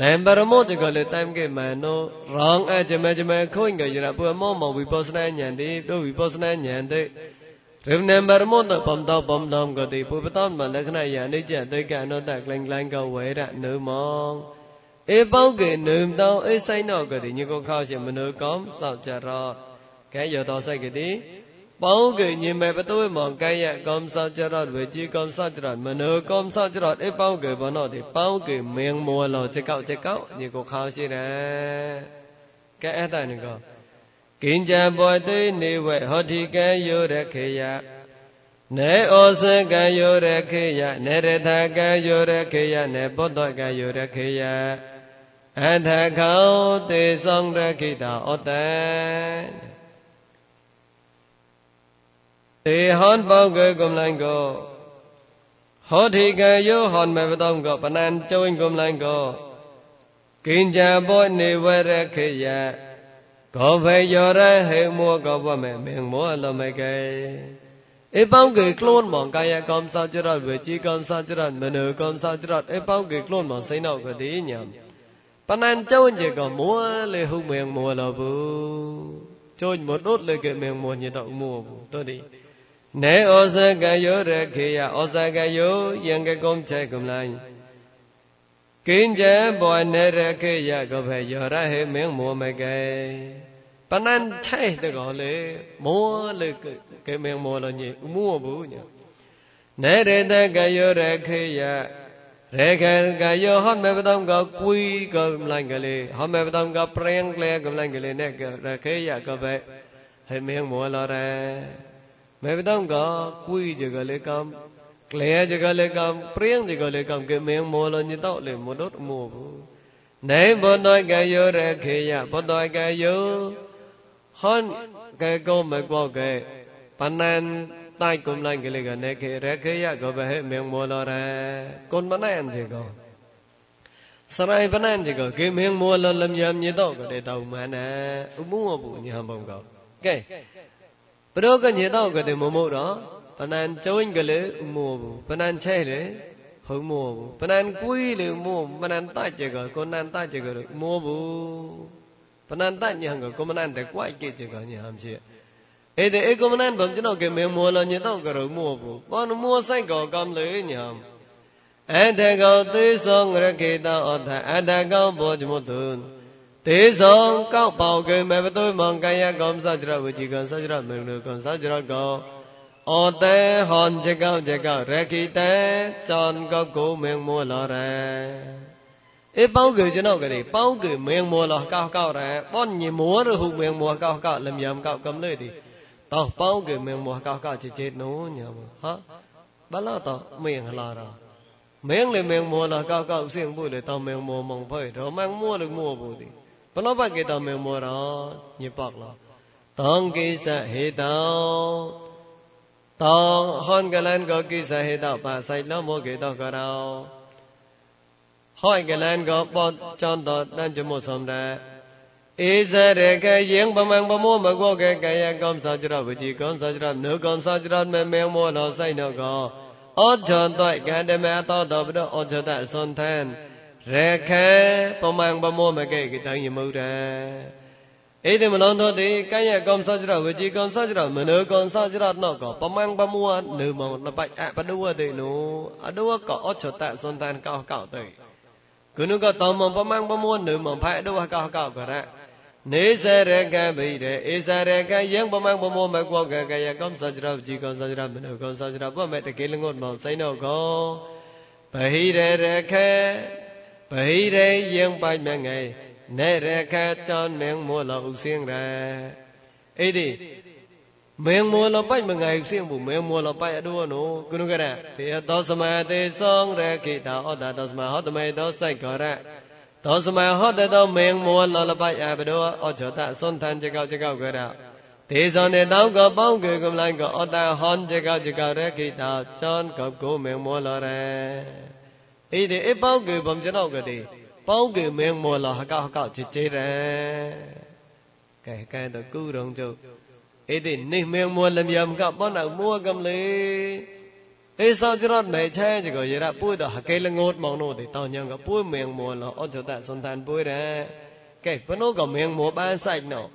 နံပရမောတကလတမ်ကေမနောရောင်အကြမကြမခွင်ကရပုမောမဝိပဿနာဉာဏ်တိတို့ဝိပဿနာဉာဏ်တိရူပနံပရမောတပမ္တောပမ္တောကတိပုပ္ပတမလက္ခဏာယအနိစ္စဒိဋ္ဌကနောတကလင်္ဂလင်္ဂဝေရနုမော ဧပောကေနုံတောဧဆိုင်နောကတိညကိုခောရှိမနုကောစောက်ကြရောကဲရတော်ဆိုင်ကတိ ပေါင်းကေညင်မဲ့ပသွေးမောင်ကဲ့ရကောင်းစားကြရဝေကြီးကောင်းစားကြရမနောကောင်းစားကြရအပေါင်းကေဘောနောဒီပေါင်းကေမင်းမောလောချက်ကောက်ချက်ကောက်ညီကိုခါရှိတယ်ကဲအဲ့တန်ကောกินจัปอยตินิเวหอติกံโยရခေယနေဩစကံโยရခေယနေရထကံโยရခေယနေပုတ္တကံโยရခေယ អដ្ឋកោទេសំរកិតាអតេទេហនបងកកំឡៃកោហោធិកយោហនមេបតំកោបណានចុញកំឡៃកោកិញ្ចាបោនិវរកិយៈកោវេយោរហេមួកោបមេមេមួលមេកេអេបងកេខ្លួនមកកាយកំសោចរតវិជីកំសោចរតមនោកំសោចរតអេបងកេខ្លួនមកសៃណោកទីញាម ပနန်ကြောင့်ကြေကမောလေဟုမေမောလဘူကြောင့်မတို့လေကမေမောညတော့မောဘူးတို့ဒီနေဩဇကယောရခေယဩဇကယောယံကကုံချေကုံလိုင်းကိဉ္ဇဘောနရခေယကဘေယောရဟေမေမောမကေပနန်ချေတကောလေမောလေကေမေမောလညဥမောဘူးညနေရတကယောရခေယ ရေကကယောဟမေပတံကကွီကမ္လိုင်းကလေးဟမေပတံကပရင်းကလေးကမ္လိုင်းကလေးနဲ့ရခေယကပဲဟေမင်းမောလာရဲမေပတံကကွီကြကလေးကံကလေကြကလေးကံပရင်းကြကလေးကံကမင်းမောလညတော့လေမတော့မို့ဘူးနေဘောတကယောရခေယဘောတကယောဟွန်ကေကောမကောကေပနန် tai kum lan kili ga ne ke re ke ya go ba he meng mo lo re kon ba nan ji go sarai ba nan ji go ke meng mo lo lam yam ni do go de ta ma na u mu mo bu ni ham bom go ke pro ga ni do go de mo mo ro ba nan choin ga le u mo bu ba nan che le hư mua bu panan quy le mua panan ta che go con nan ta che go mua bu panan ta nhang go con nan ta quai ke che go ni ham che ede ekomenan bam jino ke me mo la nyi tong karo mo bo pon mo sai ko kam le nyam ade ko te song ra ke ta o tha ade ko bo jmo tu te song kao pao ke me ba tu mong kan ya kom sa jra wu ji kan sa jra me lu kan sa jra ko o te hon je kao je kao ra ki te chon ko ko me mo la ra เอ้ป้องเกยจนอกะดิป้องเกยเมียงมัวลอก้าวๆแรป้อนญิมัวรุหุเมียงมัวก้าวๆลำยำก้าวกำเลยดิ តោះប៉ោគេមានមួកោកោជិជិនោះញ៉ាំហ៎បាឡោតមានឡោរមៀងលេមៀងមួលកោកោសៀងបុលេតមៀងមួមងផៃរមងមួលមួបុទីបឡបកេតមៀងមួរញិបកឡោតងគិសហេតោតងហនកលានកោគិសហេតោបាសៃឡោមួកេតកោរោហើយកលានកោបតចន្តតនចមុសំដែរ ဧဇရကယံပမံပမောမကောကကယံကောမစာจရဝจิကောมစာจရနုကောมစာจရမမေမောလောဆိုင်နောကောအောဇွန်တွိုက်ကန္တမေအတောတောပတောအောဇတအစွန်သန်ရခေပမံပမောမကေကတံယမုဒံဣတိမလောသောတိကယံကောမစာจရဝจิကောมစာจရမနုကောมစာจรနောကောပမံပမောနုမောနပိုက်အပဒုဝတေနုအဒုဝကောအောဇတအစွန်သန်ကောကောတေကုနုကတောမံပမံပမောနုမောဖိုင်အဒုဝကောကောကရ နေစရကံဗိဒေဧစရကံယံပမံပမောမကောကကယကောစကြရဝจีကောစကြရမနောကောစကြရဘမေတကေလငုတ်မောစိနောကောဗဟိရရခေဗဟိရယံပိုက်မငယ်နေရခចောင်းမင်းမောလဥစင်းရအဲ့ဒီမင်းမောလပိုက်မငိုင်စင်းဘူးမင်းမောလပိုက်အတော့နော်ကုနကရတေသောစမတေဆောင်ရခိတာဩတာသောစမဟောတမေသောစိုက်ကောရ သောစမဟောတသောမင်းမောလလပိုက်အဘတော်ဩချောတစွန်ထန်ကြကောက်ကြကောက်ကြရတေဇောနေတောင်းကပေါင်းကေကမလိုင်းကဩတာဟွန်ကြကောက်ကြကောက်ရခိတာចောင်းကောက်ကိုမင်းမောလရအဲ့ဒီအပေါင်းကေဘုံကျွန်တော်ကတိပေါင်းကေမင်းမောလာဟကောက်ဟကောက်ချစ်ချေတယ်ကဲကဲတော့ကုရုံကျုပ်အဲ့ဒီနေမင်းမောလမြမ်ကပေါနာမောကမ်လေ អេសោចរត់ណៃឆែចកយរៈពួយតហកេលងូតមកនោះទីតញងកពួយមៀងមួលអត់ចតសន្តានពួយដែរកែប៉ុនោះក៏មៀងមួបានសាច់នោះ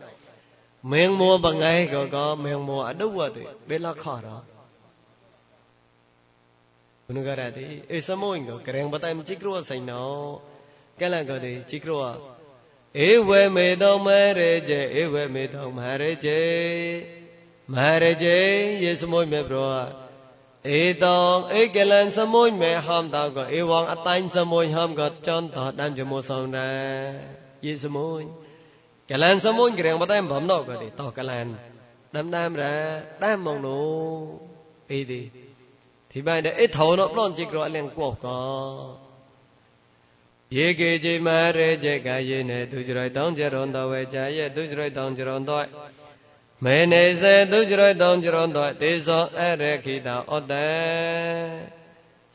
មៀងមួបងៃក៏ក៏មៀងមួអដុវទេបេលខរុនករតិអេសមោញកក្រៀងបតែមជីគ្រោះសៃណោកែលកតិជីគ្រោះអេវេមេតោមរេជេអេវេមេតោមរេជេមរេជេយេសមោញមេប្រោ អេតងអេកលានសមួយមេហំតោក៏អេវងអតាញ់សមួយហំក៏ចន់តោដាំជាមួយសំណាយេសមួយកលានសមួយក្រៀងបតែបំណោក៏ទេតោកលានដាំដាំរាដាំមកនោះអេទេទីបែរតែអេថោណោប្រនជីក្រអលៀងកោក៏យេកេជិមារេជេកាយេនេទុចរយតងចរន្តវេចាយេទុចរយតងចរន្តវេ မေနေစေသူကြရတောင်းကြရတော့တေဇောအရခိတာဩတေ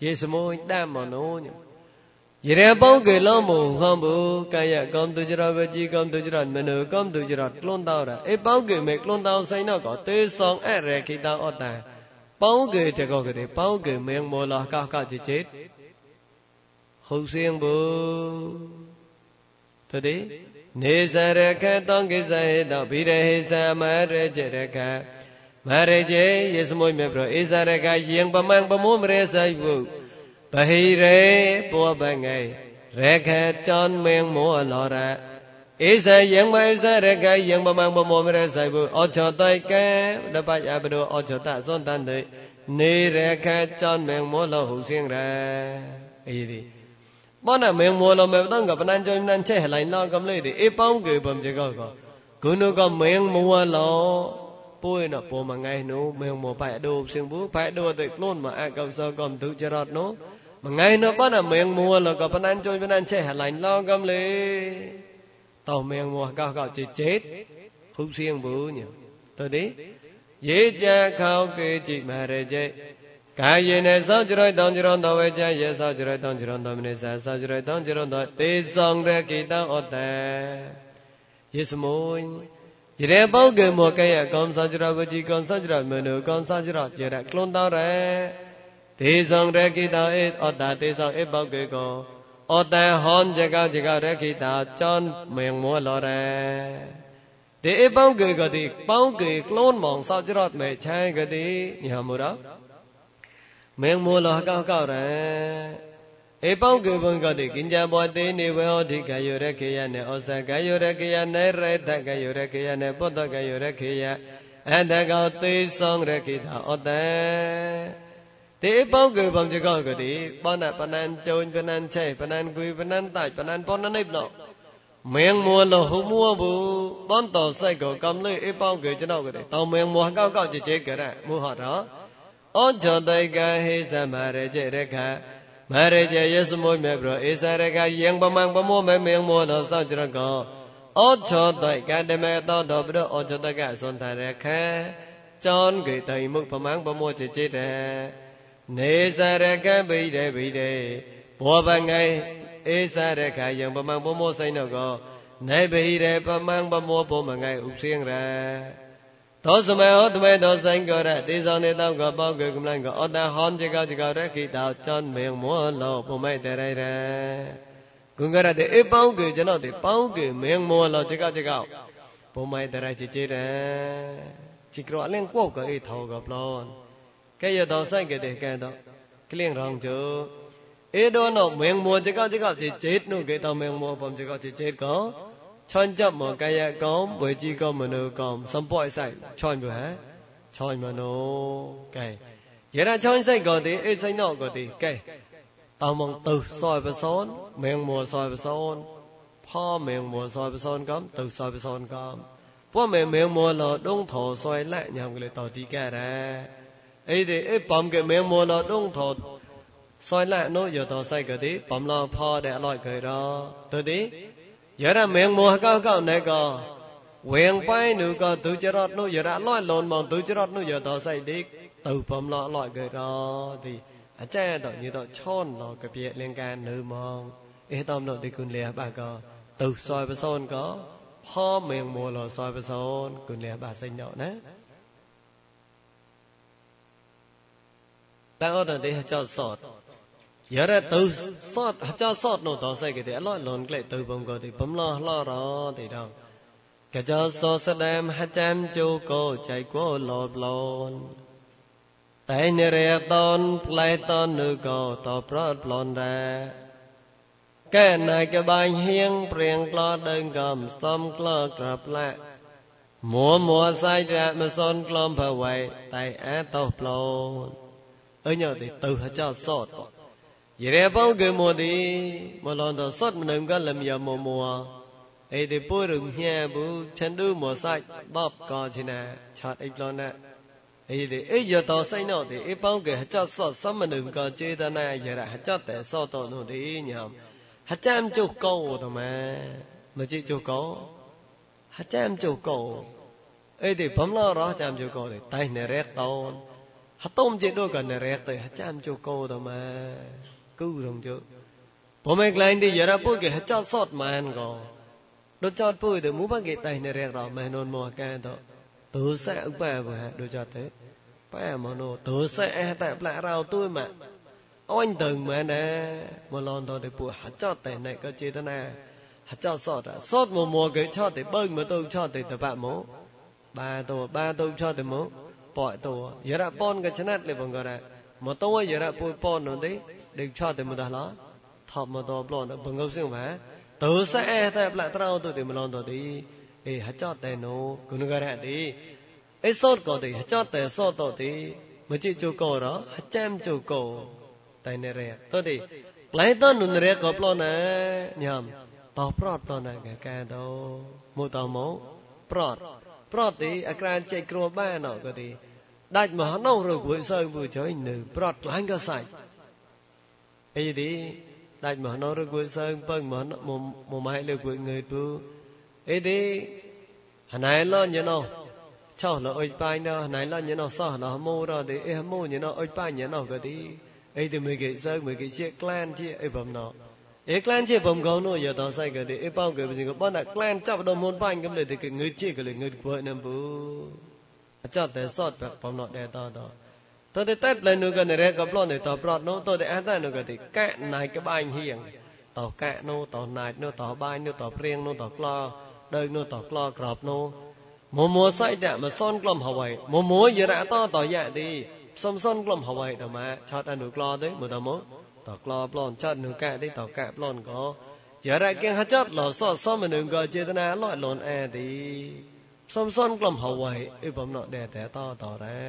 ယေစမုန်တတ်မနုံညယရေပေါင်းကေလောမူဟံဘူကာယကံသူကြရဝจีကံသူကြရမနုကံသူကြရလွန်တော်ရအေပေါင်းကေမေလွန်တော်ဆိုင်တော့ကောတေဆောင်အရခိတာဩတေပေါင်းကေတကောကတိပေါင်းကေမင်းမောလာကကจิตจิตဟုတ်စင်ဘူတတိ နေစရကတောကိစ္စဟေတောဗိရဟိသမရကြရကမရကြယေစမွိမေပရဧစရကယင်ပမံပမုမရေဆိုင်ဝုပဟိရေပောပငေရခတန်မင်းမောလောရဧစယင်မဧစရကယင်ပမံပမုမရေဆိုင်ဝုအောချတိုက်ကံတပယပရောအောချတသွန်တန်တေနေရခတန်မင်းမောလောဟုစင်ရအေဒီ bana me mo lo me dang ga banan jo nan che lai na gam le de e paung ge bam je ga ga. Gu nu ga me mo wa lo. Pu na pu ma ngai nu. Me mo pa do sing bu. Pa do te klon ma a ga so gom tu je rat no mà ngay nó bắt là miệng mua là có anh chơi bên anh chơi hạt lạnh lo gom tàu miệng mua cao cao chỉ chết. Không riêng bự nhỉ tôi đi. Dễ cha khao kê chị mà rề chê ឡងកំលេតោមៀងមួកោកោចេចេតហ៊ុសៀងប៊ូញទៅទេយេចាខោគេជីមរចេកាយេណេសោចរយតងចរន្តវេចាយេសោចរយតងចរន្តមនិសាសោចរយតងចរន្តទេសងរកិតអតេយេសមួយយេបោកេមកេកំសោចរវជីកំសោចរមនោកំសោចរចរក្លុនតរេဒေဆောင်ရခိတာဧဩတာဒေဆောင်ဧပောကေကောဩတံဟောဇကဇကရခိတာចောင်းមៀងមួលរេទេអេបងគេក៏ទីបងគេខ្លួនមកសោចរត់មេឆាយក៏ទីញ៉ាំមរ မေမောလကောက်ကောက်ရံဧပောင်ကေဘုံကတိကင်ကြဘောတေနေဝေဟောတိကယောရခေယနေဩဇကယောရခေယနေရေတကယောရခေယနေပုတ္တကယောရခေယအန္တကောသေဆောင်ရခေတာဩတံတေပောင်ကေဘုံကြကောကတိပောနပနံကြုံပနံချေပနံကွေပနံတိုက်ပနံပောနနိပလောမင်းမောလဟုမောဘူးပန်တော်ဆိုင်ကောကံလေးဧပောင်ကေကျွန်တော်ကတိတောင်းမင်းမောကောက်ကောက်ကြကြကြရမူဟောတော့ អចតៃកហេសមរជរខមរជយសមុមេប្រអេសរកយងបមងបមោមេមៀងមួលសោចរកអចតៃកតមេតតប្រអចតកសន្តរខចនគេតៃមុខបមងបមោជជេតេနေစရကံပိတေပိတေဘောပငိုင်ဧစရခယံပမံဘောမောဆိုင်တော့ကောနေပိရေပမံပမောဘောမငိုင်ဥစင်းရ သောစမေဟောတမေသောဆိုင်ကောရတေဇောနေတောကပေါကေကမလန်ကောအတဟောင်းจิกောจิกောရခိတောចောင်းမေမောလောပုံမိုက်တရရគុងករទេអេប៉ោងគេចំណោទេប៉ោងគេមៀងមួលោจิกောจิกောပုံမိုက်တရจิจิរจิក្រអលិងកោកអេថោកប្លន់ကဲရတော်ဆိုင်ကတဲ့ကဲတော့ကလင်းရောင်ကျိုเอโดนอเมงมัวจิกะจิกะจิเจตนุเกตอเมงมัวปอมจิกะจิเจ Chọn chấp mà cái gì con, với chỉ có mà nó con, xong bỏ sai, chọn bữa hả? Chọn mà nó, cái. Giờ ra chọn sai có thì, sai nọ có thì, cái. Tao mong từ soi bờ son, miệng mùa soi bờ son, pha miệng mùa soi bờ son cấm, từ soi bờ son cấm. Bố mẹ miệng mùa là đông thổ soi lại, nhằm cái lời tỏ tí cả ra. Ý thì, ý bấm cái miệng mùa là đông thổ soi lại nó giờ tỏ sai cái tí, bấm lo pha để loại cái đó, tôi tí. យរមេងមោះកោកោណេកោវៀងបៃនុកោទុចរតនុយរៈលន់លន់មកទុចរតនុយតោសៃឌីទៅបំឡោឡោកេរោទីអាចារ្យតញីតឆនឡកពៀលៀងកានៅមកអេតំណតិគុណលះបាកោទៅសយបសូនកោផមៀងមោះលសយបសូនគុណលះបាសៃណោណាតើអត់ទេចោតសត ចោសតនោះតសៃគេទេអឡលនក្លែទៅបំក៏ទេបំឡោះឡរទេដល់កចោសសដែមហចាំជូកោចៃគោលប្លនតែនរយតនផ្លែតនぬក៏តប្រត់ប្លនដែរកែណៃកបាញ់ហៀងព្រៀងក្លោដើងកំសំក្លោក្ ရေပောင်းကမောတိမလွန်တော့စော့မနုံကလမြမောမောឯតិពុរុញ៉ែបុឆន្ទុមសាច់បបកោជាណាឆាតអីប្លន់ណាឯតិអិយតោសៃណោតិអិបងកេហចសសមនុកោចេតនាយរហចតេសោតោនុតិញោមហចាំចុះកោតមៈមចិចុះកោហចាំចុះកោឯតិបំឡរហចាំចុះកោតិតៃនរេតោហតុមចេតុកនរេតេហចាំចុះកោតមៈ cứu pomegranate yara pu ge hacha sot man go do chot pu de mu ba ge tai ne re ro man non mo ka to tu sa upa ba do chot te pa mo no tu sa a ta pla rao tu ma oin từng mà. Nè. Mà lon to de pu hacha tai này, có chế na hacha sot à? Sot mo mo ge cho te bơi mà tu cho te ta ba mo ba tu ba tu cho te mo bỏ tu yara pon ge chnat le bong ra. Mà tu yara pu pon no de ดึกชอเตมดาละทอบมาตอบลอนบงกซึ่งมาตัวแซ่แต่ปลาตราตัวเตมลอนตัวดีเอหจอเตโนกุนกระดีไอ้สอดก็ดีหจอเตสอดตัวดีมจิจูโกรอหจามจูโกแต่ในเรียตัวดีปลายต้นนุนเรียก็ปลอนะยามតោប្រត់តណាកកែតោមកតោមកប្រត់ប្រត់ទីអក្រានចេកគ្រួបានអត់ក៏ទីដាច់មហណោរគួយសើមួយចុយនៅប្រត់ឡើងក៏សាច់ អីទីដាច់មហណរគួយសើងពឹងមហណមមៃលើគួយងើយពូអីទីហណៃលញណោឆោលអុយប៉ៃណោហណៃលញណោសោះណោមូរទីអេមូញណោអុយប៉ៃញណោក៏ទីអីទីមួយគេសើងមួយគេជាក្លានជាអីបំណោអេក្លានជាបំកោណោយតោសៃក៏ទីអេប៉ោក៏ជាបនក្លានចាប់ដល់មុនប៉ៃកំលេទីគេងើយជាក៏លេងើយគួយណាំពូអចតតែសតបំណោដែរតោតោ តតេតេលនុកនរេកប្លន់តប្រតនោះតតេអតនុកតិកៈណៃកបាញហៀងតកៈនោះតណាច់នោះតបាញនោះតព្រៀងនោះតក្លោដើកនោះតក្លោក្របនោះមមោសៃតមសុនក្លំហវៃមមោយរៈតតយៈទីសំសុនក្លំហវៃតមឆតអនុក្លោទេមើលតមកតក្លោប្លន់ចតនុកៈទីតកៈប្លន់ក៏យរៈគិហចតលោសសមនុងក៏ចេតនាលោលនអែទីសំសុនក្លំហវៃអីបំណោះដែរតតតរ៉េ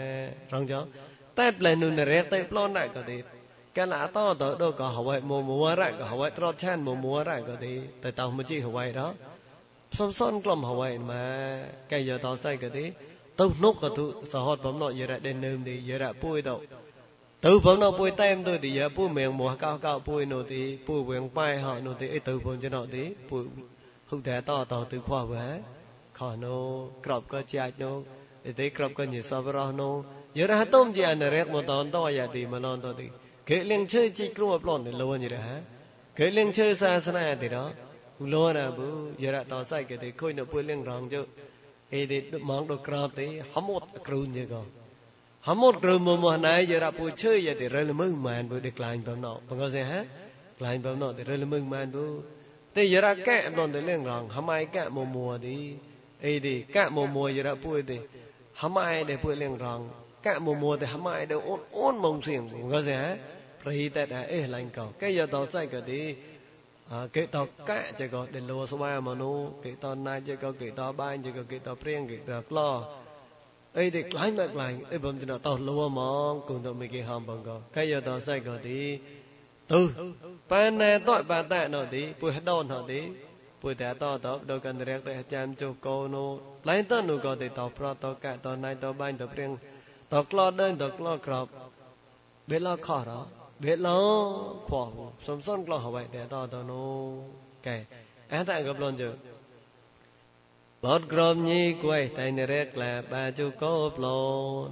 រងចោ តែប្លែនុនរ៉ែតែប្លន់ដែរក៏ទីកលអតតដកហវៃមមួរៈក៏ហវៃត្រត់ឆានមមួរៈក៏ទីតែតោមជីហវៃដល់សំសនក្លំហវៃម៉ែកែយតសៃក៏ទីទៅនុកក៏ទុសហតបំណយរៈដែលនឹមទីយរៈពួយទៅទៅបងនៅពួយតែមទៅទីពួយមៀងមួកោកោពួយនោះទីពួយវៀងប៉ៃហោនោះទីអីទៅបងចំណោទីពួយហុតែតតទៅខ្វះវ៉ាខោនោះក្របក៏ចាច់នោះអីទេក្របក៏ញិសបរោះនោះ យរហតុំជាអនរកមកតនតយ៉ាទីមឡនទៅទីគេលៀងឈើជីគ្រួប្លន់ទៅលួនយរហគេលៀងឈើសាសនាទីដល់លួនណាបុយរតសៃគេទីខុយនៅពួយលៀងរងជអីទេមកដល់ក្របទីហមុតគ្រូញេក៏ hamot grumo mo nai jara pu chö ya de rel mung man bu de klain bam no bang ko se ha klain bam no de rel mung man bu te jara ka don de leng rang hamai ka mo mo di ei di ka mo mo jara pu de hamai de pu កមមួតែហ្មៃទៅអូនអូនមកសៀងក៏សិហ៎ប្រហិតតែអេឡាញ់ក៏គេយកតសៃក៏ទីគេតកៈចេះក៏ដេលោស្វាមនុគេតណាចេះក៏គេតបាញ់ចេះក៏គេតព្រៀងគេតក្លោអីទេខ្លាញ់មកខ្លាញ់អីបំទៅតលោហ្មងគុំទៅមិនគេហំបងក៏គេយកតសៃក៏ទីទុបែណែតបតណោទីពុះដោណោទីពុទ្ធតតបដកន្តរៈតអាចារ្យចុកោណូឡៃតនុក៏ទីតប្រតកៈតណៃតបាញ់តព្រៀង តក្លោដើតក្លោក្របបេឡខរបេឡខោសំសនក្លោហវៃតែតតនោកែអន្តកប្លន់ជើបតក្រមញីគួយតៃនរេក្លាបាជុកោប្លន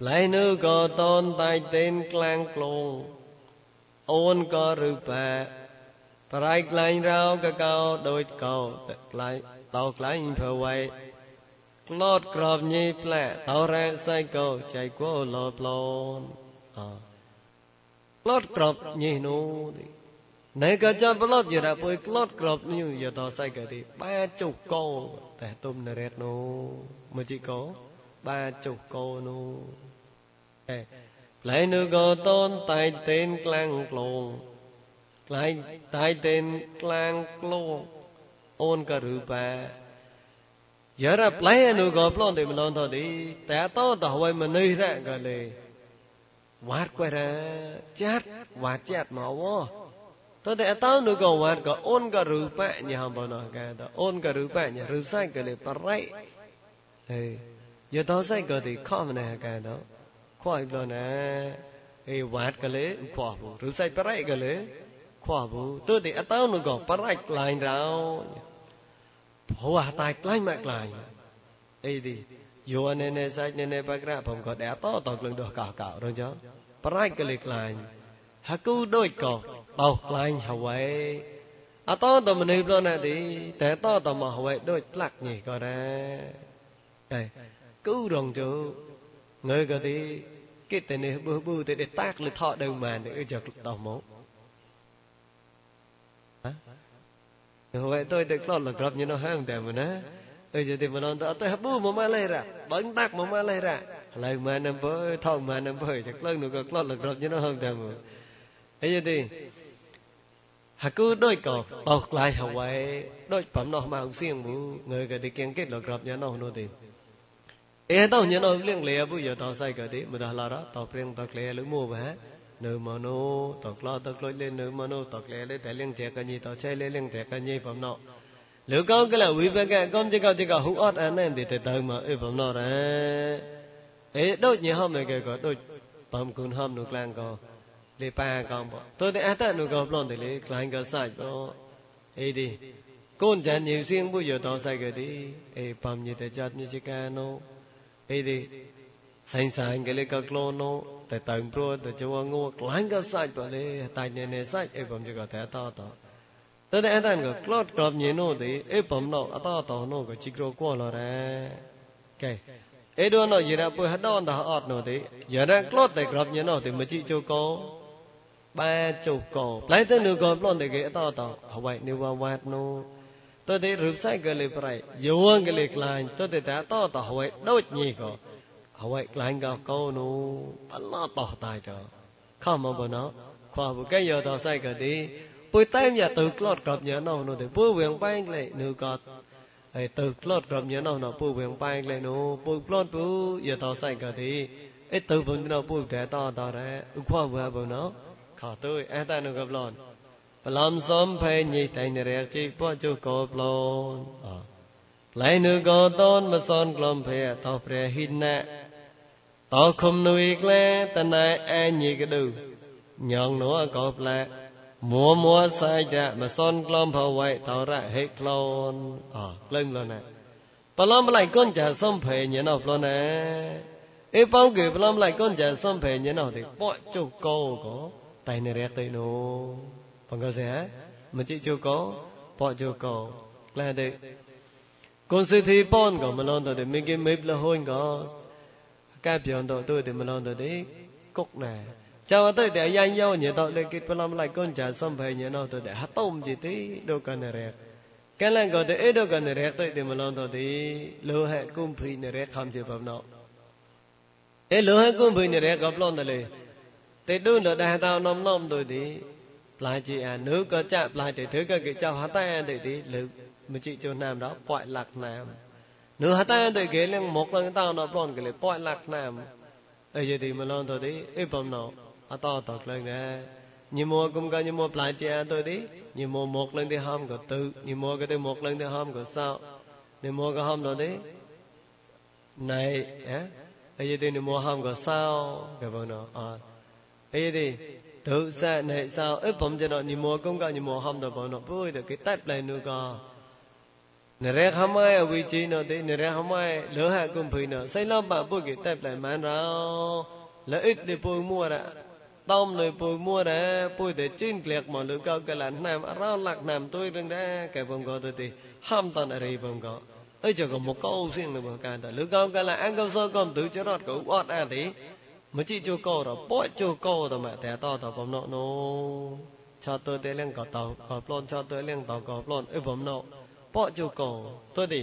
ប្លៃនុក៏តនតៃតេនក្លាំងក្លងអូនក៏រូបាប្រៃក្លែងរោកកោដូចកោក្លែងតោក្លែងភវៃ ក្លត់ក្របញីផ្លែតោរ៉ែសៃកោចៃគោលោប្លនអក្លត់ក្របញីនោះទីណែកចាប្លត់យរពុយក្លត់ក្របញូយតសៃកទីបាចុកកោតែទុំនរេតនោះមកជីកោបាចុកកោនោះអេផ្លែនោះក៏តនតៃតេនក្លាំងក្លងក្លែងតៃតេនក្លាំងក្លងអូនក៏រូបា yara play nu go plon de mlon to di ta to to wai ma nei ra ga le wat kwa ra chat wat chat ma wo to de ta nu go wat go on ga ru pa nya bo no ga to on ga ru pa nya ru sai ga le parai hey yo to sai ga di kho ma na ga to khoi plon na အေးဝတ်ကလေးခွာဘူးရူဆိုင်ပရိုက်ကလေးခွာဘူးတို့ဒီအတော ភោះតែក្លាញ់មកក្លាញ់អីទីយោណែណែសាច់ណែណែបក្រៈបំក៏ដែរតតក្លឹងដោះកោកោរងចោប្រាច់ក៏លេក្លាញ់ហកូដូចក៏បោក្លាញ់ហវៃអតតមនុស្សប្រណទីតែតតមកហវៃដូចផ្លាក់ញីក៏ដែរឯគូរងជោងើក៏ទីគេតែនេះប៊ូប៊ូតែតាក់លថោដើមបានអឺចតមក lo là gặp như nó hàngแต่mà nè ơi giờ thì mà nó tao tôi bơ mà mà lấy ra bận tác mà mà lấy ra lại mà nằm bơ thong mà nằm bơ chắc lần nữa có lo là gặp như nó hàngแต่mà ấy giờ thì hạt cứ đôi cò tọt lại hậu vậy đôi phẩm nó mà không xiên bù người cái thì kiên kết là gặp như nó nó thì เอต้องยันเอาเรื่องเลยบุยต่อใส่ก็ดีมุดาลาระต่อเปรียงตอกเลยหรือมัวไปเนื้อมโนตอกลอตอกลอยเล่นเนื้อมโนตอกเลยเลยแต่เรื่องแจกันยี่ต่อใช้เลยเรื่องแจกันยี่ผมเนาะ nữ mà tọt lo tọt lối lên nữ mà tọt lẹ lấy tại liên trẻ cái gì tọt chơi lấy liên trẻ cái gì phẩm nọ lựa con cái là quý bên cái con chỉ có chỉ có hú ót anh em thì từ từ mà ê phẩm nọ đấy đôi nhỉ hôm này cái có đôi phẩm cún hôm nụ lang có lê pa con bỏ tôi thì át nụ có lon thì lê lang có sai đó ấy con chẳng nhiều riêng bây giờ sai cái đi, ê phẩm như thế chặt như chỉ cái nó ấy đi sành cái lê có lon nó តែតើងព្រោះទៅជួងូក្លែងក៏សាច់បលេតែញេនេសាច់អីបំជិកតែតតតើតែអត់ក៏ក្លោតក្របញេនោះទេអីបំណោអតតនោះក៏ជីក្រគួលរ៉េកែអីដូនោះយារពុហដនតអត់នោះទេយារក្លោតតែក្របញេនោះទេមជីជូកោបាជូកោផ្លែទៅនោះក៏ប្លន់តែគេអតតហវៃនិវវត្តនោះតើតែរូបសាច់ក៏លេប្រៃយងក៏លេក្លាញ់តើតែតតហវៃដូចញីក៏ ហវៃក្លាញ់ក៏កោនោះបឡតតៃតខំមកបណោខ្វះបុកែយោតសៃក៏ទីពុយតែមយ៉ាទៅក្លត់ក្របញ៉ណោនោះទេពុយវៀងបែងលេនោះក៏ហើយទៅក្លត់ក្របញ៉ណោនោះពុយវៀងបែងលេនោះពុយក្លត់ពុយយោតសៃក៏ទីអេទៅបុញណោពុយតែតតរ៉ឧខ្វះបុបណោខោទៅអេតែនោះក៏ប្លន់ឡំសំភេញីតៃនរះជីពោជុកោប្លូនឡៃនុកោតនមសនក្លំភេតោព្រះហិណៈ តោខុំនុយក្លែតណៃអញីកឌុញងនោះកោផ្លែមួមួសាយៈមសនក្លំភវៃតរៈហេក្លូនអក្លែងលណាបឡំបលៃកុនចាសំភេញណោប្លណាអេប៉ោគេបឡំបលៃកុនចាសំភេញណោទេពោជុកោកោតៃនរះតៃនោះ Pangkasya Majijoko Pojoko Klade Con sư thi pon có mà lon tôi thì mình cái mếp là hôn có cái biểu đồ tôi thì mà lon tôi đấy cúc nè chào tôi để anh nhau nhớ tôi để cái làm lại con trả xong phải nhớ nó tôi để hát tôm gì tí đâu cần nè cái lần có thể đâu cần nè tôi thì mà lon tôi thì lừa hệ cung phi nè không chịu phạm nó ê lừa hệ cung phi nè gặp lon tôi thì đun được đại tao nom nom tôi thì ប្លាជាអានៅក៏ចាក់ប្លាទៅធ្វើក៏គេចោហតែទៅទីលើមិនជីចូលណាមដល់ប៉យលាក់ណាម nửa hạt ta đời kế lên một lần tao nó bọn cái lấy bọi lạc nam. Ở giờ thì mà lo thôi đi ít bầm nó à to thật lên nè. Như mua cũng có, như mua lại chia tôi đi. Như mua một lần thì hôm có tư như mua cái thứ một lần thì hôm có sao. Như mua cái hôm đó đi. Này á ấy thì như mua hôm có sao, cái vâng bọn nó à. Ấy thì tự ra này sao ít bầm cho nó, như mua cũng có, như mua hôm đó, bọn nó vui được cái tết này nữa cơ Nirehama avichino te nirehama loha kumphino. Sailamba buki teplai man rao. Là ít đi bùi mua ra. Tông lời bùi mua ra. Bùi để chín liệt mà lưu cao cái là nam. Rao lạc nam tôi rừng ra. Cái bông gò tôi thì ham tàn ở rì bông gò. Ây chờ có một câu riêng là bờ càn ta. Lưu cao cái là ăn cao sơ cầm tử cho rọt cậu ọt à. Mà chị chú câu rồi. Bói chú câu rồi mà thẻ to tỏ bông nô. Cho tôi tới lên tàu. Cỏ plon cho tôi lên tàu cỏ plon. Ê bông nọ. ပလွန်အဘုံတော့ပော့ကြကောတော့ဒီ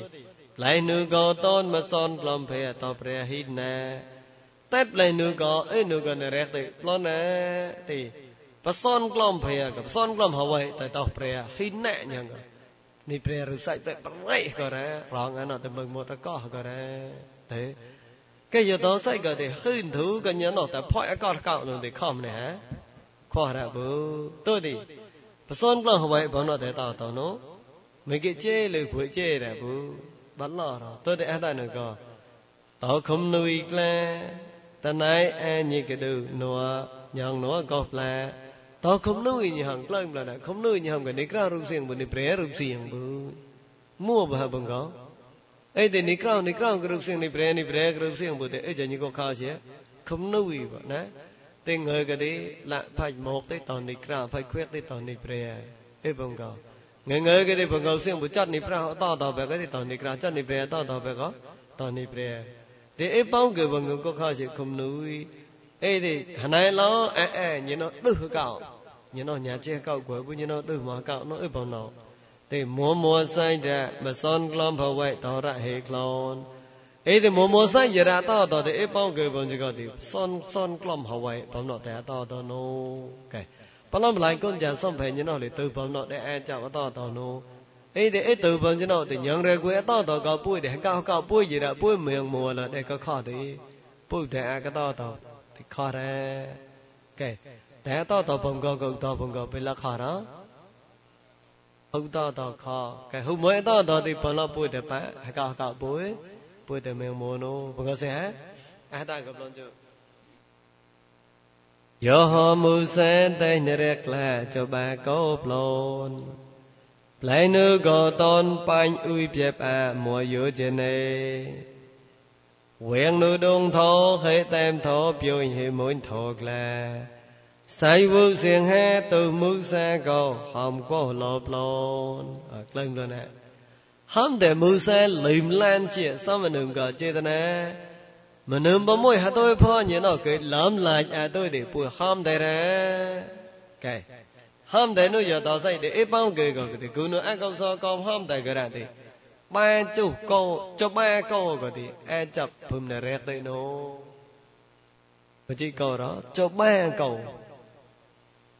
လိုက်နုကောတောမစွန်ကလំဖေတော့ព្រះហិណែតែប្លែនុក៏អេនុក៏នរះទៅប្លន់ណែទីបសនក្លំភ័យកបសនក្លំហវៃតែតោព្រះហិណែញង ni pre ru sai te prai ko ra rong ano te mừng một ko ko ra thế cái giờ đó sai cái thì hơn thú cái nhớ nó ta phoi có cao nó thì không nè hả khoa ra bu tôi đi bà son lo hỏi bọn nó để tao tao nó mấy cái chế lời của mekechele bujere bu balloro to de atanu ko o khum nui kla tanai anyikadu no yang no ko pla to khum nui nyang klang pla da khum nui nyang ka nikra rup sing bu ni pre rup sing bu mua ba bang ko ai de nikra nikra rup sing ni pre ni pre rup sing bu de ai jani ko kha che khum nui ba na តែងើកទេលាក់ផាច់មកទេតនេះក្រៅផាច់ខ្វេកទេតនេះព្រះអេបងកោ ငငယ်ကလေးဘငောစင်ဘจัดနေပြဟအတတော်ပဲကလေးတောင်းနေကြจัดနေပဲအတတော်ပဲကတောင်းနေပြဒီအပေါင်းကဘငုကခရှိခုမနူအဲ့ဒီဟနိုင်လောင်းအဲအဲညင်တော့သူ့ကောက်ညင်တော့ညာကျဲကောက်ွယ်ဘူးညင်တော့သူ့မှာကောက်နော်အပေါင်းတော့တေမောမောဆိုင်တဲ့မစွန်ကလွန်ဘဝဲတော်ရဟေကလွန်အဲ့ဒီမောမောဆိုင်ရတာတော်တော်ဒီအပေါင်းကဘငုကတိစွန်စွန်ကလွန်ဘဝဲတော်တော့တဲ့တော်တော်နော်ကဲ បលំបលៃកូនចាសំផែញណោះលេទៅបំណោះតែអែចាប់អតតោនោះអីទេអីទៅបំចំណោះតែញងរកួយអតតោកោពួយទេកោកោពួយយីរពួយមៀងមួលតែកខទេពុទ្ធអាកតតោទីខរេកែតែតតោបំកោកោតបំកោពេលលខរោឧតតោខកែហុំអតតោទីបំណោះពួយតែបាកោកោពួយពួយតែមៀងមួនោះបងសិហេអតកោប្លន់ជោ Yo ho mu sen tay nè rek la cho ba có plon. Lại nữ gò tôn bánh ui biếp à mùa yu trên này Quyền nữ đông thô khế tem thô biêu hệ mũi thô là Sai vô xiên ha từ mức xa cầu hòm có lộp lộn Ở lên rồi nè. Hòm để mức xa lìm lan chia Sao mà đừng gò chê ta nè? Mà nương bấm môi hà tôi phó như nó cái lắm lại à tôi để bùi ham đây ra. Cái ham đây nó giờ tao say để ít bao người gò Thì cứ nó ăn câu so con ham đây cái ra thì ba chục câu cho ba câu rồi thì ai chập phùm nè rét tới nó và chỉ câu đó cho ba câu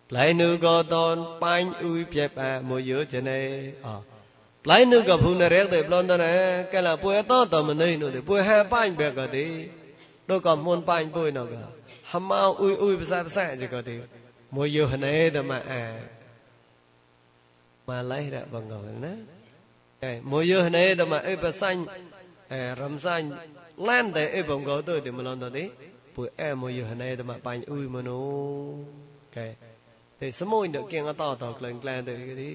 lại nữ có tôn bánh ui piep à mua giữa trên này à ờ. లైన్ గ భున రేగ బ్లొంద న కల పుయ తో తో మనే ను ది పుయ హా పాయ్ బె గ ది డో క మున్ పాయ్ పుయ నో గ హమా ఉయ్ ఉయ్ బసా బసా జి గ ది మో యో హనే ద మా ఆ మా లై ర బంగ న ఏ మో యో హనే ద మా ఏ బసా ఏ రం సా lan te e bong go to ti mo lon to ti pu e mo yu hne te ma pan u mo no ke te samoi de keng ta ta klang klang te ti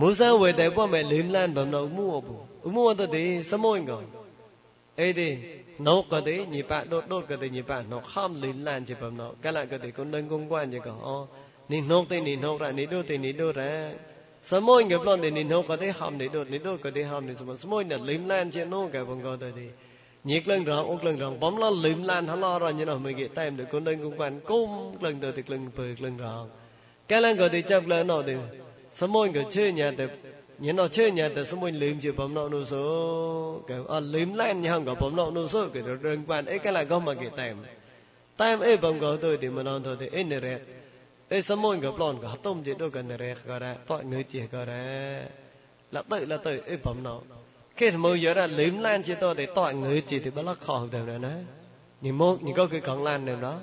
hâm mau ui ui b사 b사 chỉ có thì mua giữa hình này đó mà à mà lấy ra bằng ngồi nè cái mỗi giờ này đó mà ấy bà xanh ram xanh lan để ấy bằng gõ tôi thì mà lần đó đấy bữa em mỗi giờ này đó mà bánh ui mà nó cái thì sớm mỗi được kiêng to to lần lần từ cái đi mua sao về để bố mẹ lim lan bằng nó mua bù mua tôi thì sớm mỗi ngồi ấy đi nấu cái đấy nhị bạn đốt đốt cái đấy nhị bạn nó không lim lan chỉ bằng nó cái lại cái đấy con đơn công quan chỉ có nị nấu thì nị nấu ra nị đốt thì nị đốt ra Semua yang belum ni no có thể ham ni đốt ni đốt có thể ham ni semua semua ni lim lan trên nó cái bằng gọi đi nhiệt lần rằng ốc lần rằng bấm nó lim lan hắn lo rồi như nào mình get tem được con đơn cũng quan cung lần đầu thì lần bự lần rằng cái lần gọi thì chấp lần nó thì semua người chơi nhà thì như nó chơi nhà thì semua lim chỉ bấm nó nó số cái à lim lan như hàng gọi bấm nó số cái đơn quan ấy cái là có mà get tem ấy bằng gọi tôi thì mình nói thôi thì ấy này ê sớm môi gặp lon gặp tôm chỉ đôi gần này cái ra tội người chỉ cái ra là tự là tự ê phẩm nó cái mơ giờ ra liếm lan chỉ tôi để tội người chỉ thì bắt lắc khó được này nè nhìn mô nhìn có cái con lan này đó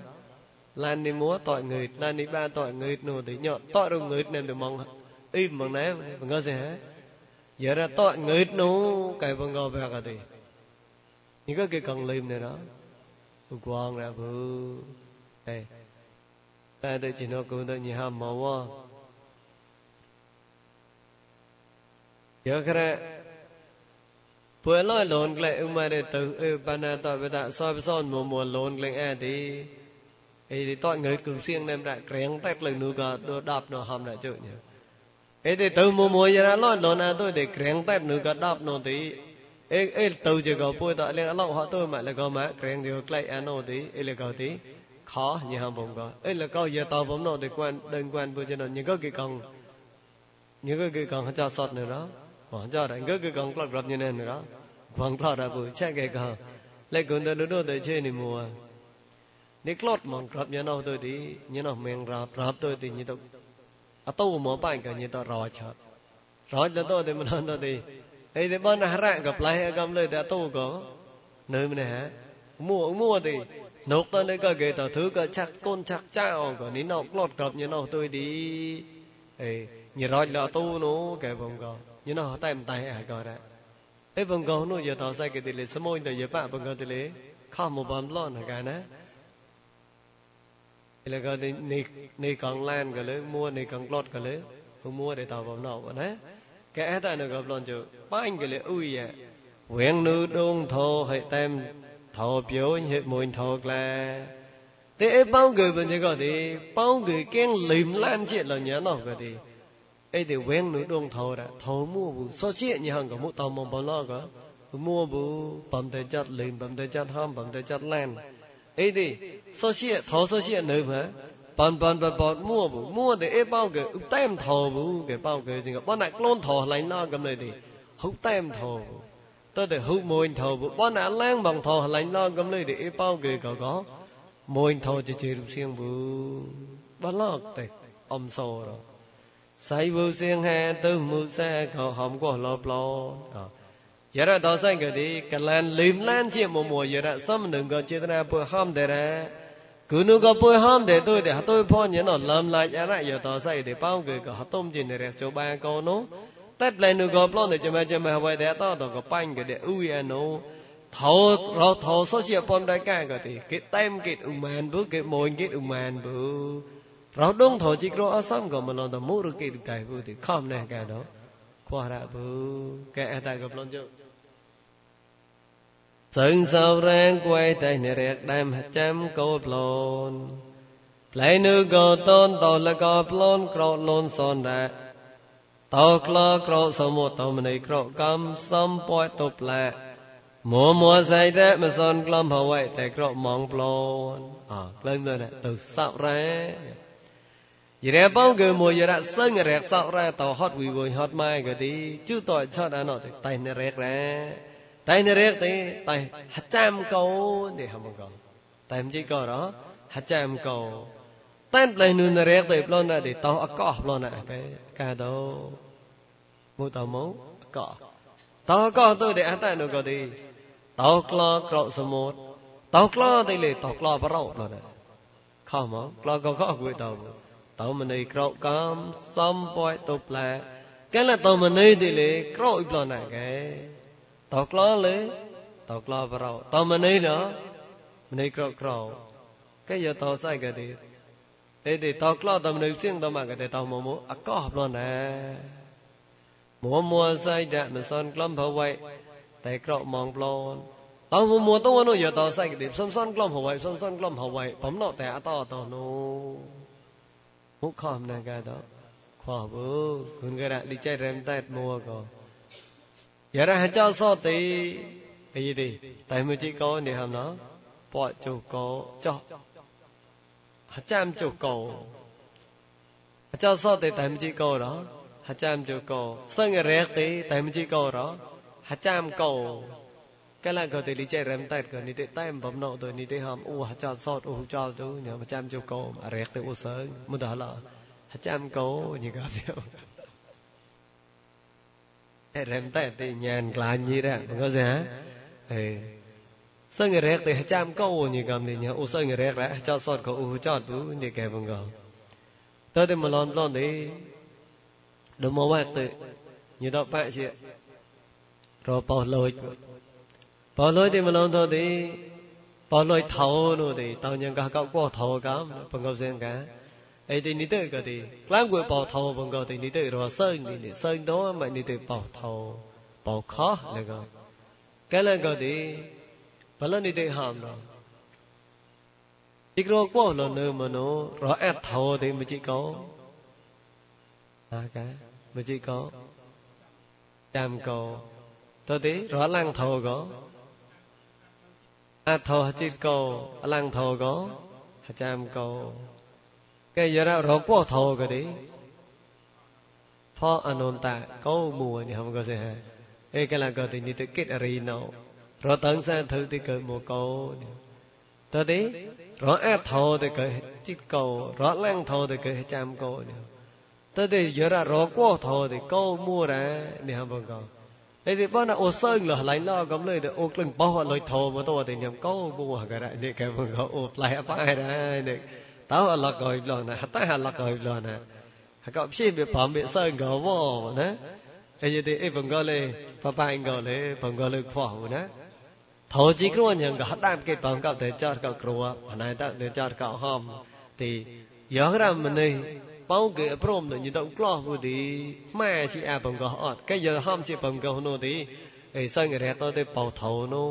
lan đi múa tội người lan đi ba tội người nô thì nhọn tội đâu người nên được mong im ne nga se ha yara to ngait no kai bang ga ba ga de ni ka ke kang lim ne đó. Bu quang ra bu ai ta de chin no ko de ni ha ma wa ya kra bu lo lon kle u ma de tu e pa na to ba ta so son mo mo lon kle a đi thì tôi người cử riêng đem lại kén tách lời nu gà đạp nó hầm lại chơi nhỉ? អីទៅទៅមួមួយរឡលណាទៅតែក្រែងតែនោះក៏ដប់នោះទីអេអេទៅជាក៏ពួយតលេងអឡោហត់ទៅមកលកមកក្រែងជាក្លែកអានោះទីអីលកទីkhó như ham bông có ấy là câu giờ tàu bông nó thì quan đơn quan bây giờ nó những cái con những cái cái con cho sọt nữa đó còn cho đấy cái cái con lọt rập như này nữa đó còn lọt ra bụi chắc cái con lại còn tôi nó tới chơi này mùa nếu lọt mong rập như nào tôi thì như nào mình rập rập tôi thì như tôi à tôi mua bán cái như tôi rò chợ rồi tôi thì mình hơn tôi thì ấy thì bên hà ra gặp lại cầm lời đã tôi có nơi mình hả mua mua thì nộp tôi đây cái cái tờ thứ cái chắc con chắc chao có ní nọ lọt gặp như nó tôi đi ấy như rồi là tu nó cái vòng có như nó tay tay à có ra, ấy vòng có nó giờ tao sai cái tỷ lệ số một từ giờ bạn vòng có tỷ lệ không một bấm lon cái này là cái này này này còn lan cái lấy mua này còn lót cái lấy không mua để tàu vào nọ vậy nè cái ta nó gặp lon chứ bánh cái lấy ui à. Quyện nữ đông thô hay tem thọ biểu hệ mùi thọ là thế bao người bên dưới có thì bao người kén lìm lan chuyện là nhớ nó cái thì ấy thì quen nữ đông thọ đã thọ mua bù so chuyện như hàng có mua tàu mong bao lo có. Mua bù, bấm tay chặt lìm, bấm tay chặt ham bấm tay chặt lan ấy đi, so chuyện thọ so chuyện nữ mà. Bần bần bần bần mua bù. Mua thì ấy bao cái, người tem thọ bù. Cái bao người thì bao nãy lon thọ lại nó cầm này đi, không tem thọ bù. Tôi để hút mùi thầu bộ bọn nã lang bằng thầu lạnh lo gom lấy ấy bao cái có có mồi thầu chỉ chỉ rụp xiên bù. Bắt lọt tệ âm sâu rồi. Sai bù xiên hè tư mù xe có hòm của lọp យរៈដោសង្កតិកលានលឹមឡានជាមមួយរៈសំនឹងក៏ចេតនាពុហំតរៈគុណក៏ពុហំតេទុយទេហតុយផញណលំឡាច់អរៈយតោសៃទេប៉ោងគឺក៏ហតុមជានរះចោបាកោនោះតែប្លែនុក៏ប្លន់តែចាំចាំហើយតែតតក៏បាញ់ក៏ដែរអ៊ូយ៉ាណូថោរោថោសុជាប៉ុនដែរកាក៏ទេគេតែមគេអ៊ុម៉ានពុគេមួយគេអ៊ុម៉ានពុរោដងថោជីក្រអសំក៏មិនលន់តមុរគេតែពុទេខំណែកាដល់ខ្វះរៈពុគេអត់តែក៏ប្លន់ជោ សឹងសោរាងគួយតែនរែកដើមចាំកោប្លន់ប្លែនុកតនតលកប្លន់ក្រលនសនដែរតោក្លក្រោសមុតមនីក្រោកំសំពួយតុប្លាមួមួសៃរៈមសនក្លំហវៃតែក្រោមងប្លន់អក្លែងទៅទៅសោរ៉ាយរៈបងគឺមួយយរៈសឹងរៈសោរ៉ាតោហត់វិវយហត់ម៉ែក៏ទីជឺតោឆតអណោតៃនរៈរ៉ាតៃនរៈទេតៃហចាំកោទេហមកោតៃមិនជីកោរ ហចាំកោតែនប្លែនុនរៈទេប្លន់ណាទេតោអកោប្លន់ណាបែកាដោមុតមោកោតោកោទៅទេអតនុកោទេតោក្លោក្រោសមុតតោក្លោទេលេតោក្លោបរោណណាខំមកក្លោកោកោគួយតោតោមនីក្រោកំសំពួយ តុប្លាកែលតោមនីទេលេក្រោអ៊ីប្លណាកែតោក្លោលេតោក្លោបរោតោមនីណមនីក្រោក្រោកែយតោសៃកទេទេទេតោក្លោតោមនីសិងតោមកទេតោមមោអកោប្លណាมัวมัวไซดะมสอนกล้อมพไว้แต่กรอมองปลอนตอนมัวมัวตัวนู้อย่าต่อไซกดิบซ้ำซ้อนกล้อมพไว้ซ้ำซ้อนกล้อมพไว้ผมเนาะ រហចោសតិអីទេតែមួយជីកោនេះហមណោបោចុកោចោអចាំចុកោអចោសតិតែមួយជីកោរអចាំចុកោសង្ឃរេតិតែមួយជីកោរអចាំកោកាលកោតិលីចៃរំតែតកោនេះទេតែបំណោទៅនេះទេហមអូអចោសតអូចោទៅញ៉ាំអចាំចុកោរេតិអូសើមុតហឡអចាំកោញីកោទេ rentai te nyan glanyi ra ngo sa he sang rek te cham ko wo ni gam ni nya o sang rek ra cha sot ko u cha bu ni ke bang go to te malon plon te do mo wa te ni do pa chi ro pa loj pa loj te malon to te pa loj thao no te tao nyan ka ka ko thao kam bang go sen kan ấy thì ní tự cái thì làm người bảo thầu bằng cái thì ní tự rồi sơn thì sơn đó mà ní tự bảo thầu bảo khó là cái cái là cái thì bỏ lên ní tự hàm rồi chỉ có quá là nơi mà nó rõ ép thầu thì mới chỉ có. À cái mới chỉ có. Chạm cầu. Tôi tí rõ lăng thầu có. A thầu chỉ cầu? Lăng thầu có. Chạm cầu? Cái giờ đó rõ quá thầu cái đi. Phó anon ta câu mùa thì không có gì hết. Ê, cái là cái thì như thế kết ari nào rõ tận sang thử thì cởi một câu tôi tí rõ a thầu thì cởi chỉ cầu, rõ lăng thầu thì cởi cham cầu. Tới đây giờ ra rõ quá thọ thì câu mua ra nè hả vâng con ấy thì bao nào ô sơn là lại lo cầm lời thì ô lưng bao lời thọ mà tôi thì nhầm câu mua cái này nè, cái vâng con ô lại phải ra, nè. tao là gọi lo nè ta là gọi Tahu Allah gaib lana, hatta Allah gaib lana. Hakak psi be pam be sa gawa na. E ye de e bangale, papa ingale, bangale khwa na. ធោជីគ្រួញងកតាំគេបងកតេចរកគ្រួអណៃតតេចរកហមទីយ៉ាងរមនីបងគេព្រមនឹងទៅក្លោះពុទីម៉ែជាអបងកអត់គេយល់ហមជាបងកនោះទីអេសង្ករតទៅបោថោនោះ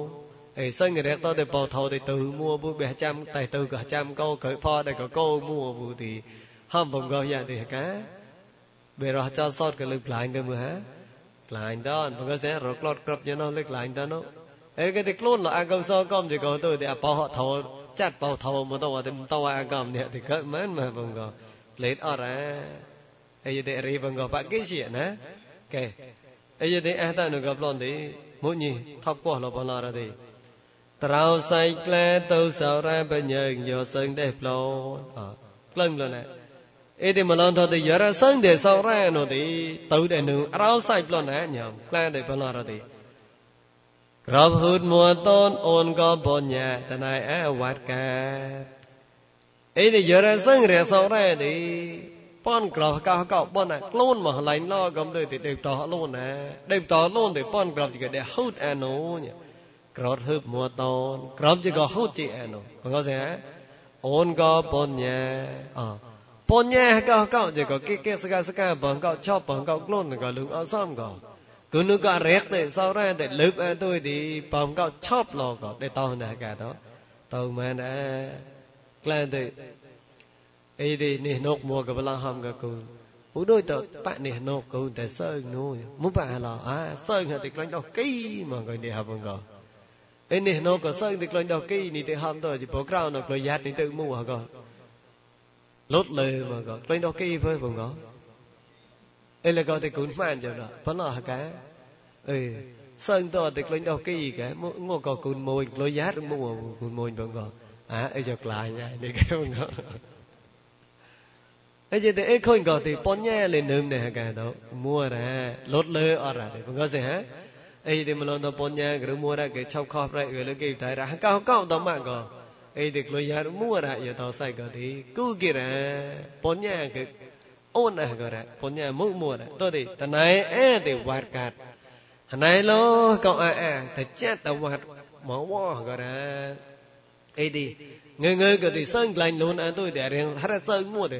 thì sân người đẹp tôi thì bồ thầu tự mua bu bè trăm, tài từ cả trăm, câu cởi pho đây có câu mua bu thì hôm phòng gọi dạ thì cá? Bề rồi cho sót cái lực lại cái mưa hả? Lại đó mà có sẽ rồi lót cặp cho nó, lực lại đó ấy cái thì luôn là ăn cơm so cơm thì còn tôi thì bảo họ thầu, chặt bảo thầu mà tôi thì tôi ăn cơm thì thì cỡ mà phòng gọi lấy ở ra. Ấy thì rì phòng gọi bạn cái gì nè kệ ấy thì ai ta nó gặp thì, mỗi nhì thắp qua là bao la ra thì. ត្រោសៃក្លែទៅសរៈបញ្ញាយោសឹងទេផ្លោអក្លឹងលណែអេតិមឡនថតិយរសឹងទេសរៈនោះទីទៅតែនឹងរោសៃផ្លោណែញោមក្លែទៅផ្លោរទីក្រពហូតមួតនអូនក៏បញ្ញាតណៃអវត្តកាអេតិយរសឹងរសរៈទីប៉នក្រពកោកោប៉នខ្លួនមកឡៃណោកំលើទីដេបតោលូនណែដេបតោលូនទីប៉នក្រពជីកដេហូតអានូញោម ក្រោតហឺបមួតូនក្រមជាក៏ហូតជាអែនោះបងកោសិហាអូនក៏បុញ្ញអបុញ្ញកោកោជាក៏គិគិសកាសកាបងកោចប់បងកោក្លូនក៏លឹងអសំកោគឺនោះក៏រែកតែសោរ៉ែតែលើបអើទុយទីបងកោឆប់លកោតែតោណាកាតោតោមែនអើក្លែទៅអីទេនេះនុកមួកបលហំកកូនឧដូចតបនេះនុកកូនតែសើងនោះមុបអាឡអាសើងតែក្លែងដោះគីមកកនេះហបងកោ à sơn thì klan đâu kỹ mà cái đi học cái ai nè nốc cái sơn thì klan đâu kỹ nè te ham tôi chỉ bộ ground nó klan yat nè tự mua cái lót lề mà cái klan đâu kỹ phải không có អីលកតែគុនម៉ានចរប៉ុណ្ណោះកាអីសើងតតែក្លែងដោះគីកែងកគុនមួយក្លុយយ៉ាត់មួយគុនមួយបងកអាអីចក្លាញនេះកែបងកអីចេះអីខុញកទីប៉ុនញ៉ែលេនឹមនេះកែទៅមួរ៉ាលត់លើអរ៉ាបងកសិហា ඒයිද මලොන්ද පොඤ්ඤා ගෘමෝරා ගේ ඡක් ខោប្រៃវេលកេតៃរហកោកោតមកោអីទេក្លុយយ៉ារមួរយតោសៃកោទីគូគិរាបញ្ញាកអូនះករបញ្ញាមុមួរតទេតណៃអែទេវត្តកាត់ណៃលោកោអែអែតចាត់តវត្តមកវោករអីទេងើងើកទីសឹងក្លែងលូនអត់ទុយតែរៀងហរសើមួទេ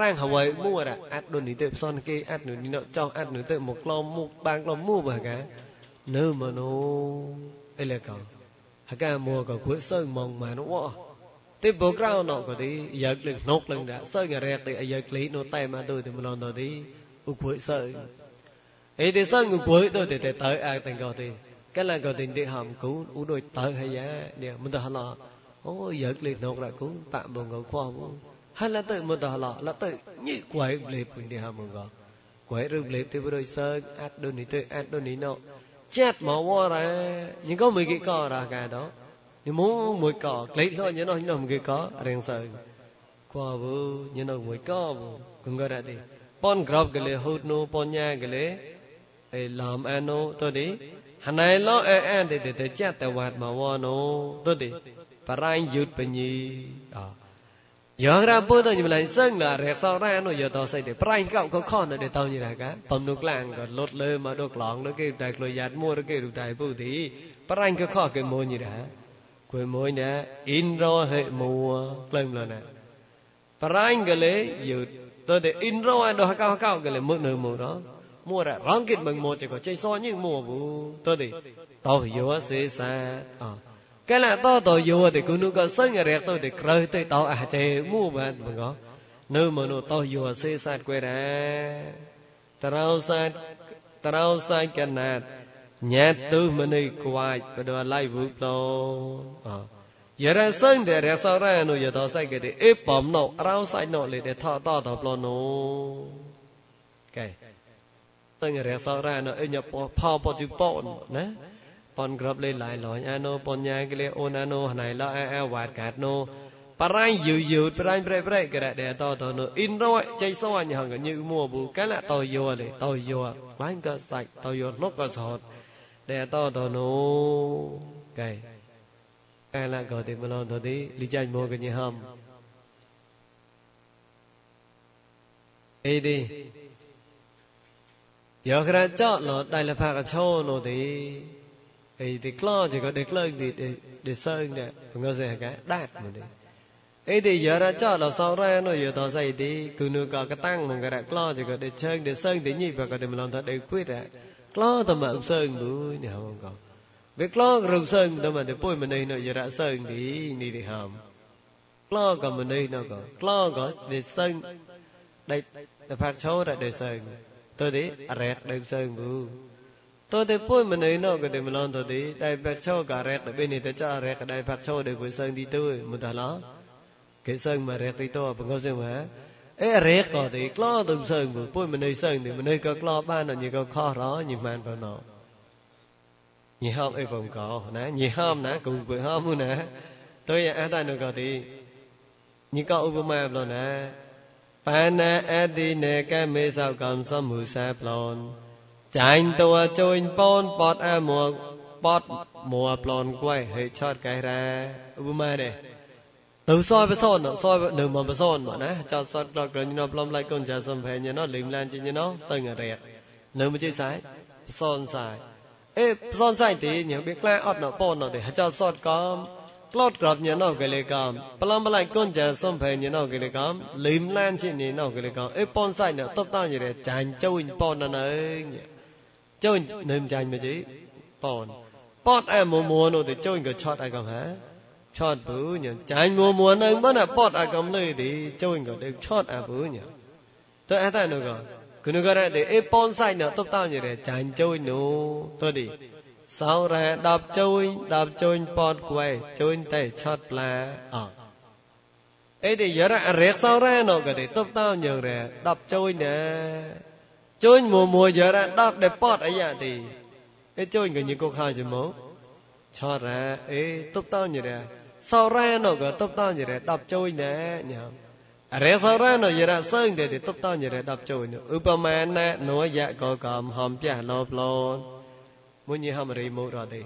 រ៉ាំងហវៃមួរអត់ដូចនេះទេផ្សនគេអត់នោះនេះចោអត់នោះទៅមកក្លមមុខបាងក្លមមូបហកា nơ mà nó ấy là cầu hả cái mùa cầu cuối sơi mong mà nó quá tiếp bộ rau nọ có tí giật lên nốt lên đã sơi ngày rẹt thì giật lý nó tay mà tôi thì mình làm rồi tí u cuối sơi ấy thì sơi người cuối tôi thì tới ai tình cầu thì cái là cầu tình đi hầm cũ u đôi tới hay giá nè mình tôi hỏi ô giật lên nốt lại cũ tạm bộ ngầu khoa hay là tự mình tôi hỏi là tự như quậy lệp mình đi hầm mình gọi quậy rừng lệp thì bữa đôi sơi ăn đôi ní tự ăn đôi ní nọ chết mà wo ra. Nhưng có mấy cái cỏ ra cả đó. Nhưng muốn mười cỏ, lấy thôi nhớ nó nhớ mười cái cỏ riêng sợ. Qua vô nhớ nó cỏ vô cũng có ra đi pon grab cái lệ hút nô, pon nhà cái lệ ai làm ăn nô, tôi đi. Hôm nay lo ai ăn để để chết tại vạt mà wo nô. Tôi đi. Phải ra anh dụt bên gì à. ယောဂရပုဒ္ဓညမလိုက်စံလာရဲဆောရန်တို့ရတော်စိတ်တွေပြိုင်ကောက်ခခေါနဲ့တောင်းကြတာကပမ်နုကလန်ကလွတ်လေမတို့ကလောင်လို့ကေတိုက်ကလရတ်မိုးရကေရူတိုင်ပုတိပြိုင်ခခေါကေမိုးညီတာ kwe moy na inro he mua klem la na parain gale yu to de inro do ka ka gale mu no mu đó mua ra rong kit mừng một chỉ có កាលតតយោតែគុនុក៏សឹងរែកទៅតែក្រៅទៅតអាចេមួបានបងកនៅមនុតយោសេសាទគួយរ៉ាតរោសាទតរោសាទកណាតញ៉ែទុមនីគួចបដលៃវុផ្លោអយរសឹងតែរសរ៉ានុយតសៃកេតិអេបំណោរោសៃណោលេតែថតតតផ្លោនុកែសឹងរសរ៉ានុអញពោផោបតិបោណា ปอนกรอบเลยหลายหลอยอาโนปอนยากิเลโอนาโนไหนละแอแอวาดกาดโนปรายยืดยืดปรายเปรย์เปรย์กระเดะต่อต่อโนอินร้อยใจสว่างอย่างกันยืมัวบุกันละต่อยัวเลยต่อยัวบ้านก็ใส่ต่อยัวนกก็สอดเดะต่อต่อโนไก่ไก่ละก็ติดมาลองต่อดีลิจันโมกันยี่ห้อมเอดีเดี๋ยวกระเจาะหลอดได้ละพากระโชโนดี 이 데클라 제가 데클라기 데서인데 뭔가서 cái đạt mà đi. Ấy thì giờ ra cho là sau ra nó giờ tao say đi. Cứ nửa cả cái tăng một cái đạt lo 제가 để chơi để sơn để nhị và cái mình làm thật để quyết ra lo tao mà sơn đuôi nè, không còn việc lo rừng sơn tao mà để bôi mình đây nó giờ ra sơn đi đi thì hầm. Lo còn mình đây nó còn lo có để sơn đây để phát số ra để sơn tôi đi à, rẹt để sơn luôn mà ê, rét có thì lo từng sơn vừa bôi mình nơi sơn thì mình nơi có lo, ba nó như có kho đó như man vào nó. Nhị hôm ấy vòng có nè nhị hôm nè, cùng với hôm luôn nè. Tôi ăn tay nó có thì như có Obama rồi nè. Pana Chanh tua choin pon pot a mùa pot mùa plon quay hệ chót cái ra Obama đây នៅសយបសនសយនៅមកបសនមកណាចោសតដល់ក្រញណប្លំឡៃកូនចាសំភែញណលឹមឡានជីញណសឹងរែកនៅមកជិសាយបសនសាយអេបសនសាយទីញបិក្លាអត់ណប៉នទេចោសតកំក្លត់ក្របញណកលេកំប្លំឡៃកូនចាសំភែញណកលេកំលឹមឡានជីញណកលេកំអេប៉ុនសាយណតបតញរែចាញ់ចុញប៉ុនណើ ចុញនឹមចាញ់មកជីប៉ុនប៉ុនអែមមួនោះទៅចុញក៏ឆត់អីកំហា chót bú nhỉ chán mùa mùa nâng bắt là bọt à cầm nơi thì chơi ngờ được chót à bú nhỉ tôi ăn tại nó có cứ nó gọi để ép bon sai nữa tốt tao như thế chán chơi nó tôi đi sau ra đạp chơi đạp chơi bọt quay chơi tay chót là à ấy thì giờ ra rét sau ra nó cái để tốt tao như thế đạp chơi nè chơi mùa mùa giờ ra đạp để bọt ấy vậy thì ấy chơi người như cô khai chứ mốt cho ra ấy tốt tao như thế sau ra nó có tốc tao như thế đập trôi nè nhá rẽ sau ra nó như thế sơn để tốc tao như thế đập trôi nữa upama nè nó dạ có cầm hòm chả lộp lộn muốn như hàm rì mù rồi đi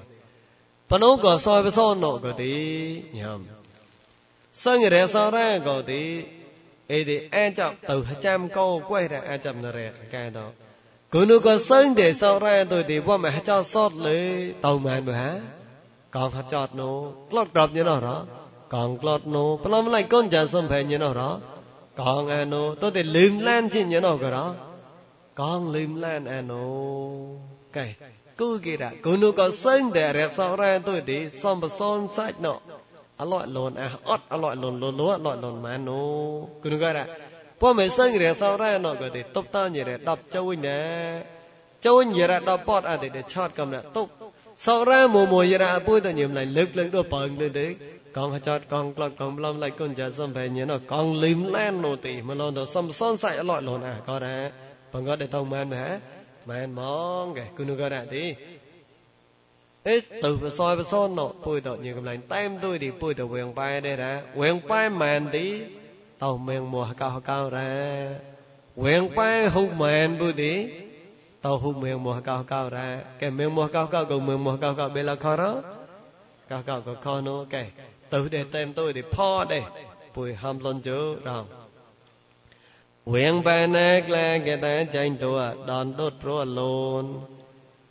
phần ống có soi với son nó có tí nhầm sơn như thế sau ra có tí ấy thì ăn chậm từ trăm câu quay ra ăn chậm nó rẻ cái đó cứ nếu có sơn để sau ra tôi thì qua mà cho sót lấy tàu màn rồi hả កងចតនោះក្ Ede Ajam từ Hacham cô quay ra Ajam nà rè cái đó. Cứ nu có sơn để sau ra, tôi thì bố mẹ cho sót lấy tàu mẹ bữa hả. Còn hạt nó lót rộp như nó đó. Còn lót nó bà lâm lại con trả xâm phè như nó đó. Còn à nó tôi thì lìm lan trên như nó cái đó. Còn lìm lan à nó. Cái, cứ kia đã. Cứ nu có sơn để rẹp sau ra, tôi thì xong bà son nó. អឡោលនអះអត់អឡោលនលលអឡោលនម៉ានោះគូនោះក៏រពោមិនសឹងរៀបសរ៉ែណោក៏ទីតុបតញរ10ជួយណែជួយញរ10ពតអត់ទីឆតកំណតុបសរ៉ាមួមួយរ៉ាពុយតញឹមឡៃលើកលើកទៅបើងទៅទេកងចតកងក្លត់កងប្លំឡៃគុនចាសំបែញណកងលឹមឡាននោះទេមឡនទៅសំសនសាច់អឡោលនអាក៏រ៉ាបងក៏ទៅម៉ានម៉ាម៉ានម៉ងកែគុនក៏រ៉ាទេអេទៅបសយបសនណពុយតញឹមកំឡៃតែមទុយទីពុយទៅវៀងប៉ែទេរ៉ាវៀងប៉ែម៉ានទី thế soi soi nọ, bôi đọ nhiều cầm lạnh. Tem tôi đi bôi đọ quyền bay đây đã. Quyền bay màn đi tàu miền mùa cao cao ra. Quyền bay hụt màn bôi đi tàu hụt mùa cao cao ra. Cái mùa cao cao cùng mùa cao cao bên là khó đó. Cao cao có khó nữa cái từ để tem tôi đi po đây. Bôi ham lon chớ rồi quyền bay nè là cái ta tranh đùa đòn đốt rùa lôn.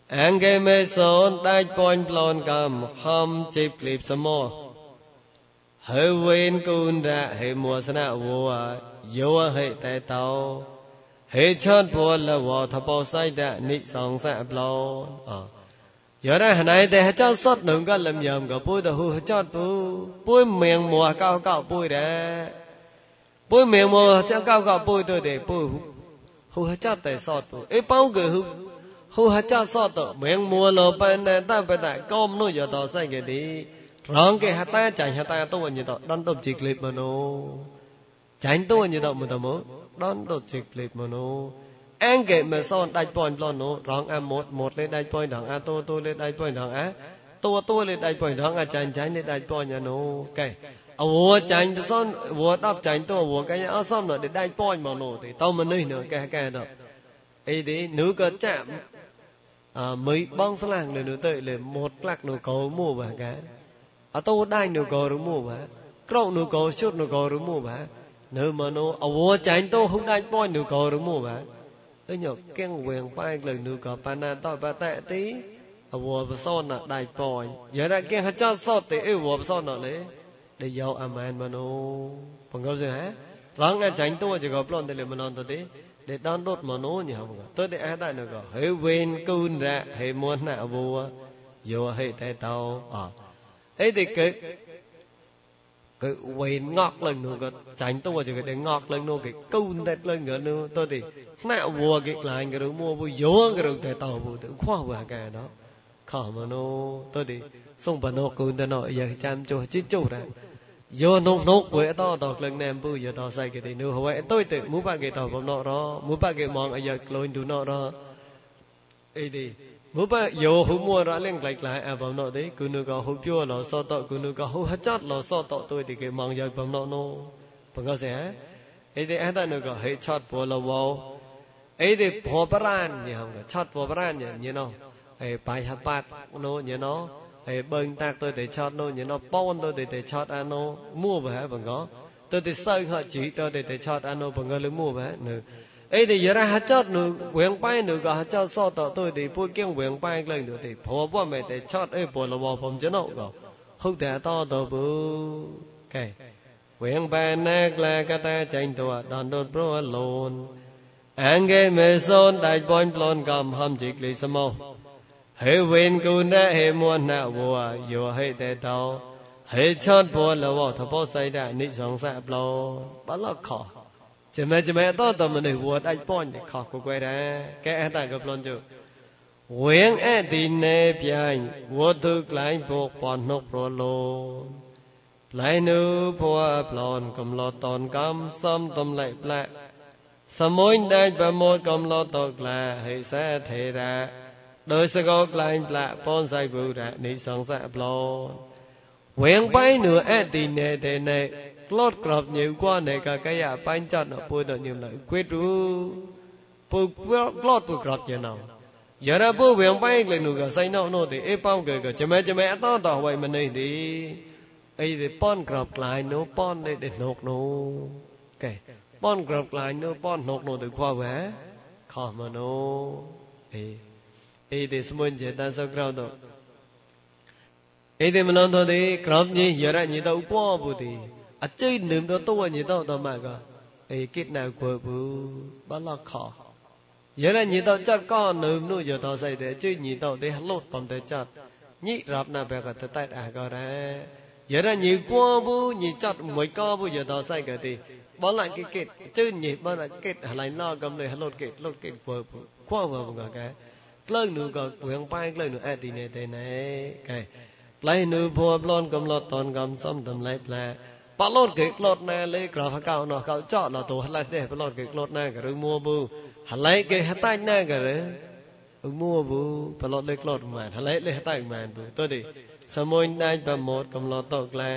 Angemason dai point plon gam hom chip lip samo. Hơ wen kun ra hê mùa sana vua yo hê tai tao. Hê chon bua la wo tha po sai da ni song sa plon. À. Yo ra hanai de ha chon sot nung ga lam yam ga pu da hu ha chon pu. Pu mieng mùa cao cao pu ra. Pu mieng mùa chon cao cao pu tu de pu. Hu ha chon tai sot pu. E pau ge hu រពុយមៀងមួចកោកោពុយទៅទេពុយហូចតតែសតពុអេប៉ោក៏ហូហូចតសតមៀងមួលបណ្ណតបតកុំនោះយតសៃកេទីរងគេហតាចាញ់ហតាទៅញតដនតុបជីក្លេបមនោចាញ់ទៅញតមតមកដនដុតជិកភ្លេបមនោអង្កេមិនសនដាច់ប៉ុនប្លន់នោះរងអាម៉ូតម៉ូតលេដាច់ប៉ុនដងអាតូតូលេដាច់ប៉ុនដងអាតូតូលេដាច់ប៉ុនដងអាចាញ់ចាញ់លេដាច់ប៉ុនញ៉ានោះកែ អវចាញ់សនវដល់ចាញ់តវកាញ់អសំណដេដៃប៉ោញមកនោះទេតមិននេះនោះកែកែតអីទេនោះក៏ចាក់ à, mấy bong sáng làng nữa tới là một lạc nụ cầu mua bà cả à tôi đai nụ cầu rồi mua bà ក្រោកនោះក៏ជុតនោះក៏រមួបាទនៅមកនោះអវចាញ់ទៅហុកដាច់ប៉ុញនោះក៏រមួបាទអញកៀងវៀងប៉ែកលើនោះក៏ប៉ាណាតបតេទីអវបសនដាច់ប៉ុញយារកៀងហចសតទេអវបសនលេដែលយកអាមែនមកនោះបងកោសិហេរងអាចាញ់ទៅក៏ប្លន់ទៅលើមណនទៅទេ để đón đốt mà nó nhỉ không tôi để ai tại nó có hệ quên cun ra hệ muốn nạ vua vô hệ tay tàu à ấy thì cái cái quên ngọt lần nữa cái tránh tôi chỉ cái để ngọt lần nữa cái cun đẹp lần nữa nữa tôi thì nạ vua cái lại cái đồ mua vua vô cái đồ tay tàu vua tự khoa vào cái đó khó mà nó tôi thì xong bà nó cun tôi nói giờ chăm cho chứ chủ ra yo nong nok we to to kleng nem bu yo to sai ke ti nu hwe tôi te mu pa ke to bom no ro mu pa ke mong a yo kloin du no ro ai đi mu pa yo hu mo ra leng klai klai a bom no de ku nu ko hu pyo lo so to ku nu ko hu ha chat lo so to tôi ti ke mong yo bom no no bang ko se ha ai de a ta nu ko he chat bo lo wo ai de pho paran ni hong ko chat pho paran ni no ai pai ha pat no ni no ហើយបើងតាក់ទៅតែឆតនោះញណប៉នទៅតែឆតអានោះមួបហ៎បងកទៅតែសើហជីទៅតែឆតអានោះបងកលមួបហ៎នៅអីតែយរហចតនោះវៀងប៉ៃនោះក៏ចតសតទៅតែពួយគៀងវៀងប៉ៃក្លែងទៅតែព្រោះប៉ុមិនតែឆតអីពលលបผมចណោក៏ហុកតែតទៅពូកែវៀងប៉ៃណែក្លែកតាចាញ់ទៅដនដុតព្រោះលូនអង្គេមេសូនដាច់បនប្លន់កំហំជីក្លីសមោ ហេវិនគុណហេមោណវោយោហេតេតោហេឆតဘောលវថពោសៃដនិសងសប្លោបលខចមេចមេតតមនិវដៃប៉នខកកွယ်ដែរកែអតកប្លន់ជវៀងអតិនេប្យាញ់វទុក្លែងពុកបននុកប្រលោផ្លែនុភ័ប្លន់កំឡតនកំសំតំឡៃផ្លាសមួយដៃប្រមោតកំឡតក្លាហេសេធេរា ដោយសកលក្លែងផ្លាក់ពនសៃបុរៈនៃសង្សារប្លន់វៀងបៃនឺអតិនេតេណេក្លត់ក្របញើគួណេកកយបៃចាត់ណពុទញឹមឡគិតរូពុក្លត់ពុក្របញណោយរពុវៀងបៃក្លែនុកសៃណោណោទេអេប៉ងកកចមេចមេអតតវៃមណៃទីអីទេប៉ុនក្របក្លែងនោះប៉ុនទេទេណុកនោះកែប៉ុនក្របក្លែងនោះប៉ុនណុកនោះទៅខ្វះវ៉ាខោមនោះអេ Ede smonje tanso kraudo. Ede menondo de kraupnye yara nyida upo budi. Achay nimdo towa nyida utamaga. Ede kitna kwabu balakha. Yara nyida chat ka nimno yada saide. Achay nyida de halot pamde chat. Nyi rapna bhega tatait agare. Yara nyi kwabu nyi chat mwai kabu yada saige de. Balak kikit. Achay nyi balak kit halai la gamle halot kit. Lot kit kwabu. Kwabu bunga kaya. Vừa khoa vừa vừa cái ក្លើនូក៏ពងប៉ែក្លើនូអតិនេតេណេកែប្លៃនូភួប្លន់កំឡត់តនកំសំតំឡៃផ្លែបឡត់គេក្លត់ណាលេក្រហកោណោះកោចោណោះទៅហឡៃទេបឡត់គេក្លត់ណាក៏រឹងមួប៊ូហឡៃគេហតាច់ណាក៏រឹងមួប៊ូបឡត់លេក្លត់ម៉ានហឡៃលេហតាច់ម៉ានប៊ូទៅទីសមួយដាច់ប្រមោតកំឡត់តក្លែ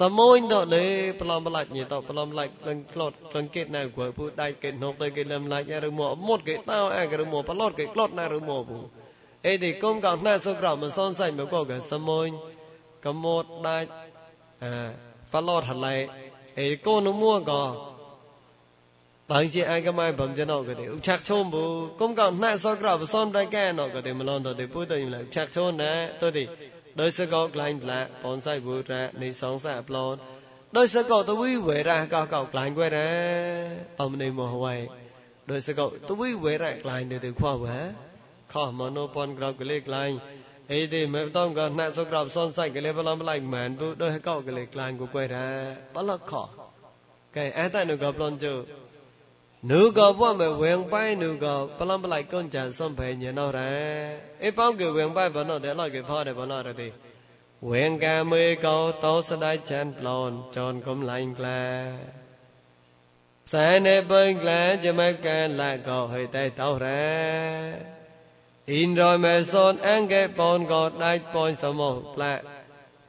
សមួយទៅលេប្លំប្លាច់ញីទៅប្លំប្លាច់លឹងក្លត់លឹងគេណៅគួយពូដៃគេណុកទៅគេលំឡាច់ឬមកមុតគេតោអាគេឬមកប្លត់គេក្លត់ណាឬមកពូអេទីគុំកោណែសុក្រមិនសនសៃមកក៏គេសមួយកមត់ដាច់អាប្លត់ហឡៃអេកូនមួក៏បងជាអាយកម៉ៃបំចណោក៏ទេឧឆាក់ឈុំពូគុំកោណែសុក្រមិនសនតែកែណោក៏ទេមឡនទៅទេពូទៅយំឡៃឧឆាក់ឈុំណែទៅទី ដោយសកោក្លែងផ្លាបនសៃបុរៈនៃសងសាប្លន់ដោយសកោតវិវេរៈកោកោក្លែងគួយរ៉ាអំនៃមហវៃដោយសកោតវិវេរៈក្លែងទៅទៅខ្វះវ៉ាខោមនោបនក្រោកលេក្លែងអីទេមិនតំកណាក់សុក្រោបសនសៃកលេបឡំប្លែកម៉ានពុដោយកោកលេក្លែងគួយរ៉ាបលខោកែអែតនុកោប្លន់ជូ nuga bwa me wen pai nuga palam palai kon jan som phe nyen no ra e pao ge wen pai ba no de la ge pha de ba no ra de wen ka me ko to sa dai chan plon chon kom lain kla sai ne bang kla je ma ka la ko hoi tai tao ra in rồi me son an ge pon ko dai pon sa mo pla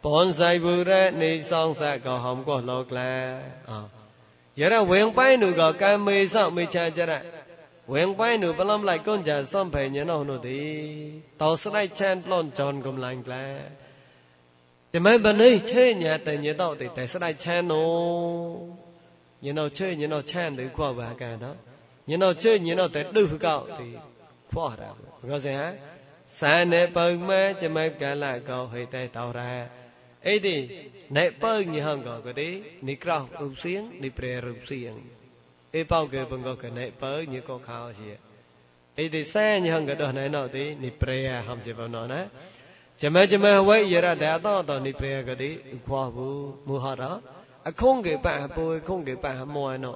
pon sai bu ra ni song sa ko hom ko lo kla à. Giờ đó quyền bay nu có cái mê sao mê cha cha ra quyền bay nu bao lại con già xong phải nhớ nào nó đi tàu sẽ lại chan lon tròn cùng lành kla thì mấy bên ấy chơi nhà tại nhớ tàu thì tại sẽ lại chan nó nhớ nào chơi nhớ nào chan được qua bà cả đó. Nhớ nào chơi nhớ nào tại đưa cậu thì qua ra. Có gì hả? Sa ne bưng mê cho mấy cái là cậu hơi tay tàu ra. Ấy đi nè bưng như hăng gọi cái đi nị krao rụp xiếng nị pre rụp xiếng ấy bao cái bằng gọi cái nè Nepelnihanga kati nikrah rup sieng ni pre rup sieng. E pao ke bungo ke nepel ni ko khao chi. E de sa nihanga do nai no ti ni pre ham chi ba no na. ចមចមវៃយរដតតនិព្រយកតិឧបោហុមោហរអខុងគេបៈពុយខុងគេបៈមោណោ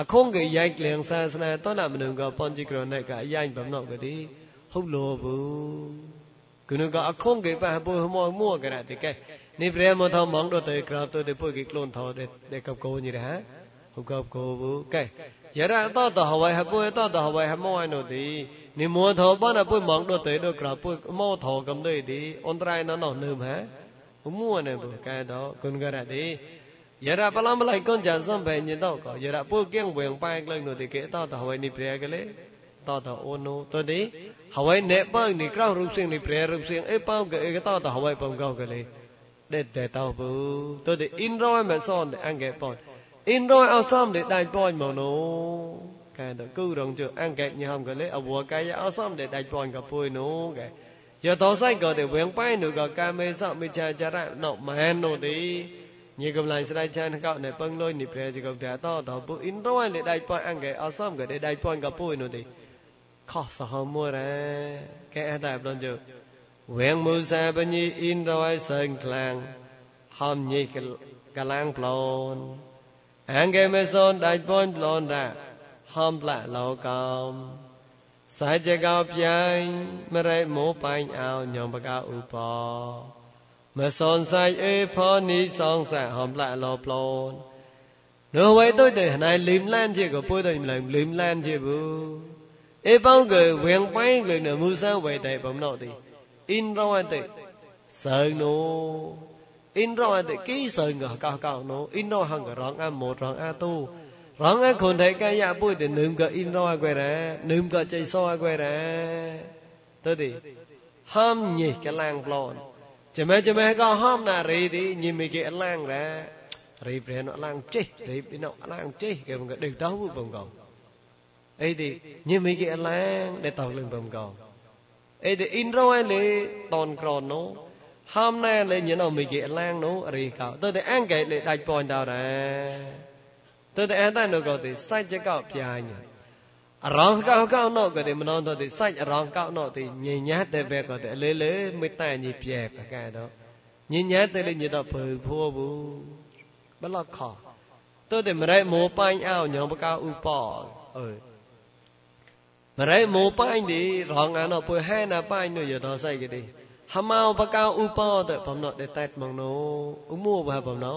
អខុងគេយ៉ៃក្លៀងសាសនាតនមនុកបញ្ជីក្រណកយ៉ៃបំណកតិហុលោបុគុណកអខុងគេបៈពុយមោមោករតិកែ Ni prema thao mong đô tệ krab tôi để bôi cái clone thao để để cặp cô như thế hả? Không cặp cô bố. Cái giờ ra to tờ hậu hay bôi to tờ hậu hay mau ai nổi thì ni mua thao bao là bôi mong đô tệ đô krab bôi mau thao cầm đây thì on trai nó nọ nơm hả? Không mua này bôi cái đó con cái này thì giờ ra bao lắm lại con giả xong về nhìn đâu có giờ ra bôi kiêng bèn bay lên nổi thì kệ to tờ hậu ni prema cái lấy តតអូនូតនេះហើយអ្នកបើនេះក្រោះរូបសៀងនេះព្រះរូបសៀងអីប៉ោកអីកតតហើយបំកោកលេ det te tao bu to de inroi ma son de ange pon inroi ao som de dai pon mo no ka to ku rong chu ange nyam ko le awo ka ya ao som de dai pon ka pui no ka yo to sai ko de weng pai nu ko ka me so me cha cha ra no ma han no ti ញីកំឡៃស្ដាយចានកោណែពឹងលុយនេះព្រះជាកំតែតតពុអ៊ីនរយលេដៃប៉ុនអង្គអសំក៏ដៃប៉ុនកពុនោះទេខោះសហមួយរ៉ែកែអត់តែប្លន់ជើ When Musa bani in roi sơn clang Hom nhi cả lang plon Ang game son đại bon plon ra Hom lạ lo com Sai chè cao piai Mà rây mô pain ao nhom bà cao u po Mà son sai ê po ni son sa hom lạ lo plon Nếu vậy tôi để này lim lan chè của bố tôi làm lim lan chè bố Ê bao người quyền bay người nửa mưu sao về tại bóng nọ thì inrawante sarno inrawante ki sarno cao cao no inro hằng ka rong a một rong a tu. Rong a khôn thấy cái ya bui thì nương ka inro quay ra nương ka chạy so quay ra tới đi. Ham nhỉ cái lang plon chỉ mấy chỉ mấy có ham na rì đi. Nhìn mấy cái lang ra rì bre nó lang chết ri nó lang chết cái mình được đó bụi bông cầu. Ấy thì nhìn mấy cái lang để tàu lên bông cầu. អេអ៊ីនរយលេតនក្រណូហាំណែលេញណូមីគេឡាងណូរីកោទៅតែអង្កេលេដាច់ប៉ុនតដែរទៅតែអន្តនុក៏ទីសាច់ចកោផ្យាញរងកោកោណូក៏ទីមណនទៅទីសាច់រងកោណូទីញញ៉ាតែបែក៏ទីលេលេមិនតែញីပြែប្រកែទៅញញ៉ាតែលេញទៅភើភួបុបលខទៅតែមរៃមោបាញ់អោញងបកោឧបអើ ಬರೇ ಮೋಪಾಯಿಂದಿ ರಾಂಗಾನ ಪು ಹ್ಯಾನ ಪಾಯಿಂದು ಯದಾ ಸೈಗಿದಿ ಹಮಾವ ಬಕಾ ಉಪಾದ ಬಮ್ನ ದೆ ತೈಟ್ ಮಂಗ್ನೋ ಉಮೋ ಬಹ ಬಮ್ನೋ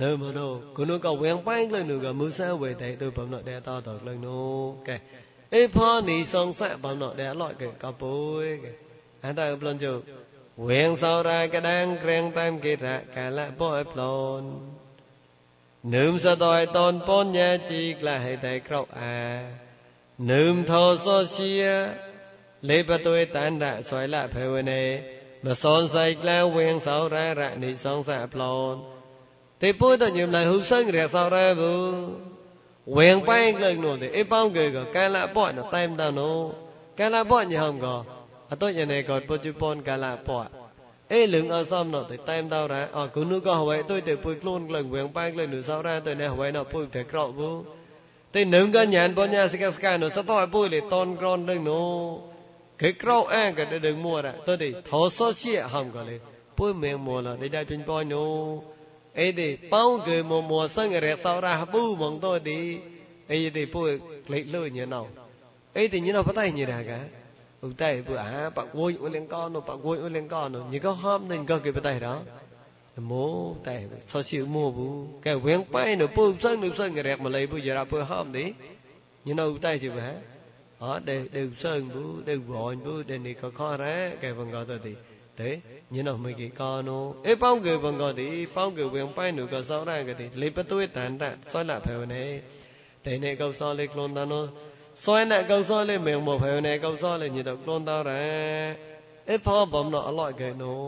ನೋ ಮನೋ ಕುನು ಕ ವೆಂಗ್ ಪಾಯಿಂಗ್ ಲೈ ನುಗ ಮುಸಾ ವೈ ತೈ ತು ಬಮ್ನ ದೆ ತಾ ತ ಲೈ ನೋ ಕೆ ಎ ಫಾ ನಿ ಸೊಂಗ್ ಸಾ ಬಮ್ನ ದೆ ಲೈ ಕೆ ಕ ಪುಯ್ ಕೆ ಅಂತ ಬ್ಲನ್ ಜೋ ವೆಂಗ್ ಸೌ ರಾ ಕ ಡಾಂಗ್ ಕ್ರೆಂಗ್ ಟೈಮ್ ಕೆ ರಾ ಕಾಲ ಬೊಯ್ ಪ್ಲೋನ್ នឹមសតយតនពនញាជីក្លះហេតៃក្រោអា nương thô so xia. Lê bà tôi tán đạ xoáy lạ phê vê nê. Mà son say lao quen sáu ra rạ nị son xạ plon. Thì bố tôi nhầm lại hữu sân rẹ sáu ra vô quen bay lần nổ thì ít bao người có cái lạ bọn nó tay tao nô. Cái lạ bọn như không có tôi nhà này còn bố chú bọn cái lạ bọn ê lưng ở xong nó thì tay tao ra ờ cứ nước có hỏi tôi thì bùi luôn lần quen bay lần nửa sáu ra tôi này hỏi nó bùi thể cậu vô ទុយទៅពុយខ្លួនក្លែងវិញប៉ែងក្លែងនោះសោរទៅណែហវៃណពុយទៅក្រោបុតែនឹងកញ្ញានបញ្ញាសិកស្កានោះសតោពុយលេតនក្រននឹងនោះគេក្រោអែកដឹងមួរទៅទីថោសជាហំក៏លេពុយមេមួលដេដពេញប៉នោះអីទីប៉ោងគឺមួមួសឹងរះសោរះប៊ូមកទៅទីអីទីពុយក្លេកលុញញ៉ោអីទីញ៉ោបតៃញ៉ាកាឧតៃពុអាបកួយអ៊ុលៀងកោនោះបកួយអ៊ុលៀងកោនោះញីក៏ហំនឹងក៏គេបតៃដល់ မို့တဲ့ဆောစီမို့ဘူးကဲဝင်းပိုင်တော့ပုံစံလို့စံကြရမလေးဘူးကြရပဟမ်ဒီညနောတိုက်စီပဲဟာတဲ့ဒုစံဘူးဒုဘောင်ဘူးတဲ့နေခခရဲကဲဘင်္ဂတော့ဒီတဲ့ညနောမိကေကာနောအေပေါင်းကေဘင်္ဂတိပေါင်းကေဝင်းပိုင်တော့ကစောင်းရကတိလေပသွေတန်တဆောလဖေဝနေတဲ့နေကောက်စောလေးကလွန်တန်နောစွဲနဲ့ကောက်စောလေးမေမောဖေဝနေကောက်စောလေးညတော့ကလွန်တော်ရဲအေဖောဘုံတော့အလော့ကေနော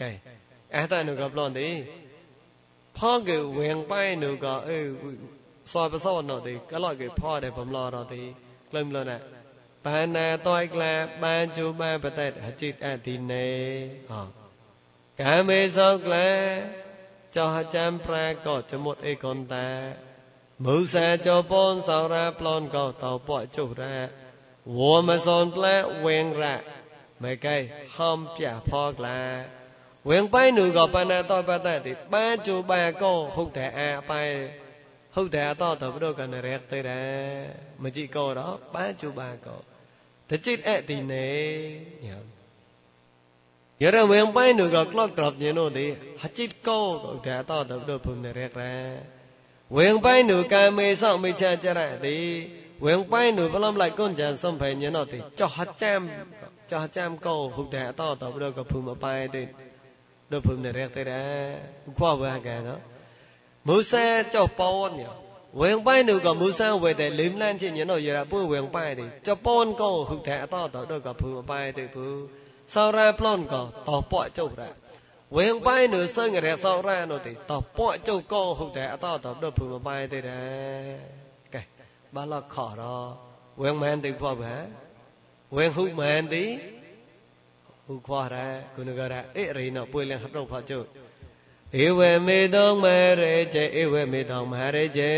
ကဲ អតនុកប្លន់ទេផកេវែងប៉ៃនុកអេសបសណទេកលកេផដែរបំឡរទេក្លឹមលណាបានណាតយក្លាបានជូបានបតេតអចិតអធិនេអកាមេសោក្លាចោះចាំប្រាកចមុតអេកនតាមុសាចោពនសោរាប្លនកោតោពចុរាវមសនផ្លែវែងរៈមកឯហំពះផក្លា ဝင်ပိုင်းနူကပဏ္ဏတောပတတိပန်းจูပန်းကောဟုတ်တယ်အပန်းဟုတ်တယ်အတော့တော်ဘုဒ္ဓကနရဲသေးတယ်မကြည့်ကောတော့ပန်းจูပန်းကောတကြည့်အဲ့ဒီနေညာရရဝင်ပိုင်းနူက clock drop ညင်တို့ဒီဟကြည့်ကောဟုတ်တယ်အတော့တော်ဘုဒ္ဓဘုံနရဲရဲဝင်ပိုင်းနူကံမေဆောင်မေချာကြရသည်ဝင်ပိုင်းနူပလမ်လိုက်ကွန်ကြံសំភៃញណោទីចោះហាចាំចោះហាចាំកោហុកតែអតតបរកភូមិបាយទេ phượng nè rẹt tê đã khoa về hàng gà đó. Mưa xa cho pon nhở quyền bay nữ có mưa xa về để liếm lan trên những nội gì là bữa quyền bay đi cho pon có hụt thẻ to tới đôi có phượng bay từ phượng sau ra plon có tỏ bọ châu ra. Quyền bay nữ sơn người rẹt sau ra nó thì tỏ bọ châu có hụt thẻ to tới đôi phượng bay tê đã cái ba lo khó đó. Quyền mang từ khoa về quyền hụt mang tí ဟူခွာရဲဂုဏကရဧရိနောပွေလင်ဟတော့ဖာကျုဧဝမေတောမရေချေဧဝမေတောမရေချေ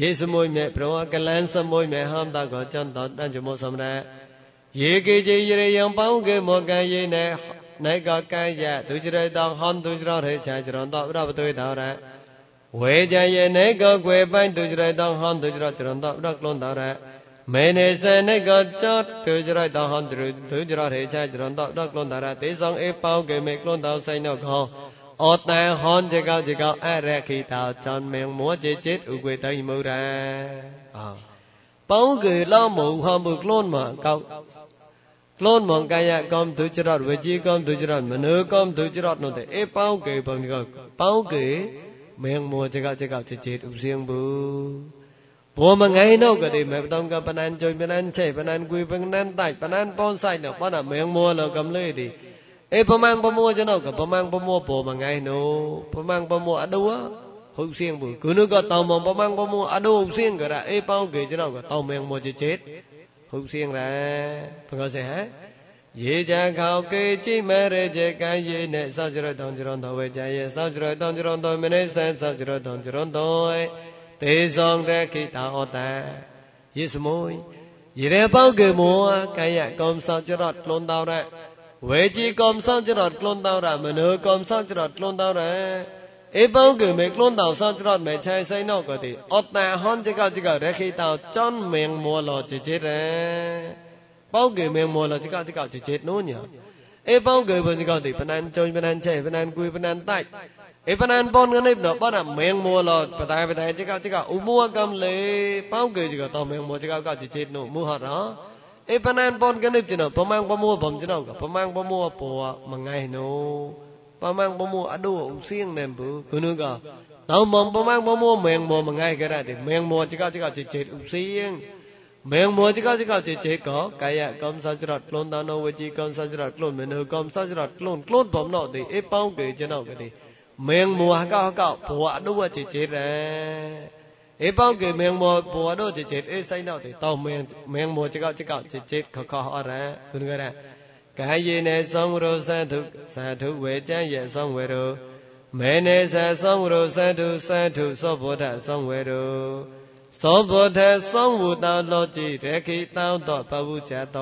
ယေသမုညေဘရောကလန်သမုညေဟံတကောចន្តតัญចမောសមរៈယေကေជេយរិយံបងកេមកាយេណេណៃកកាយៈទុចរិតងហំទុចររេឆាចរន្តអរបទុយតរៈវេជយេណេកគွယ်បៃទុចរិតងហំទុចរចរន្តអរក្លនតរៈ မေနေစနေကကြတ်သူကြရတဟန်သူသူကြရထေချာကြရန်တော့တော့ကလွန်တာရတေဆောင်အေပေါကေမေကလွန်တော်ဆိုင်တော့ခေါအောတန်ဟွန်ကြကောက်ကြကောက်အရခိတာချောင်းမင်းမောจิตจิตဥကွေတိုင်မူရန်အာပေါင်းကေလောမုံဟံဘုကလွန်မကောက်ကလွန်မကယကောမ်သူကြရဝจีကောမ်သူကြရမနုကောမ်သူကြရနုတဲ့အေပေါင်းကေပေါင်းကောက်ပေါင်းကေမင်းမောจิตကောက်จิตကောက်จิตจิตဥစင်းဘူး ព្រោះមួយថ្ងៃនោះក៏ទេមិនតំក៏ប៉ណានជួយប៉ណានចៃប៉ណានគួយប៉ណានដាច់ប៉ណានបូនសាច់នោះប៉ណាមៀងមួលកំលេទីអេប្រមាំងប្រមួចំណុកក៏ប្រមាំងប្រមួព្រោះមួយថ្ងៃនោះប្រមាំងប្រមួអដូហ៊ុសៀងព្រោះគឺនោះក៏តំមកប្រមាំងប្រមួអដូហ៊ុសៀងក៏រ៉ាអេប៉ោគេចំណុកក៏តំមៀងមួចេតហ៊ុសៀងរ៉ាបងក៏សេះហ៎ရေကြံခေါကေကြိမဲရေကြကံရေနဲ့စောင့်ကြရတောင်းကြရတော်ဝေကြရေစောင့်ကြရတောင်းကြရတော်မနေဆန်းစောင့်ကြရတောင်းကြရတော် နုကတောင်မပမန်ပမောအဒုဟုတ်စင်းကြရအေပေါင်းကေကျွန်တော်ကတောင်မင်မောချစ်ချစ်ဟုတ်စင်းရဘုရားစေဟဲရေကြခေါကေကြိမရကျေကံရေနဲ့စောကြရတောင်ကြရွန်တော်ဝဲကြရဲ့စောကြရတောင်ကြရွန်တော်မနေဆန်းစောကြ Ibanan bon ngani no bana meng mo lo patai patai jika jika umua kam le pau ge jika to meng mo jika ka ji jet no mu ha ra Ibanan bon ngani jino pamang pamu bom jino ka pamang pamu po wa mangai no pamang pamu adu u sieng nem bu kunu ka tau mom pamang pamu meng mo mangai ka ra de meng mo jika jika ji jet u sieng မေမောจิกจิกจิเจกกายကံစัจรัตลนตานဝจีကံစัจรัตลนမေနကံစัจรัตลนกลนบอมนอติเอป้องเกจนอกกะติ မေငမောကောကောဘောအတော့ချေချေရဲเอป้องเกเมงโมบัวโดเจเจเอไซนอกติตองเมงเมงโมจิกอกจิกอกเจเจขขอระคุณกระกายเยเนสองโรสันทุสาธุเวจันเยสองเวโรเมเนสาสองโรสันทุสาธุโสโพธะสองเวโรโสโพธะสองวุตังโลจิเรขิตังตปวุจโต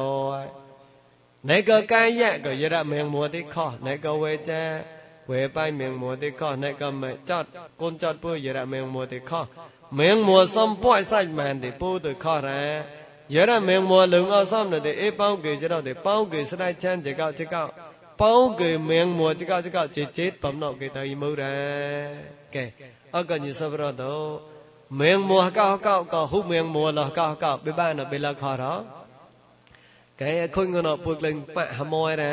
ในกกายะก็ยระเมงโมติขอในกเวจัน เวไปเมียงมัวติข้อในกำเมจัดกุนจัดผู้เยระเมียงมัวติข้อเมียงมัวซ้ำป่อยใส่แมนติผู้ติข้อแรเยระเมียงมัวหลงเอาซ้ำเนี่ยติเอป้องเกยจะเราติป้องเกยสลายเช่นจะเก้าจะเก้าป้องเกยเมียงมัวจะเก้าจะเก้าจะเจ็ดปั๊มนอกเกยตายมูแรแกอากันยิ่งสับรอดเมียงมัวเก้าเก้าก็หุบเมียงมัวหล่อเก้าเก้าไปบ้านเนาะไปละข้อเราแกคนก็เนาะปวดเล็งปะหมอยแร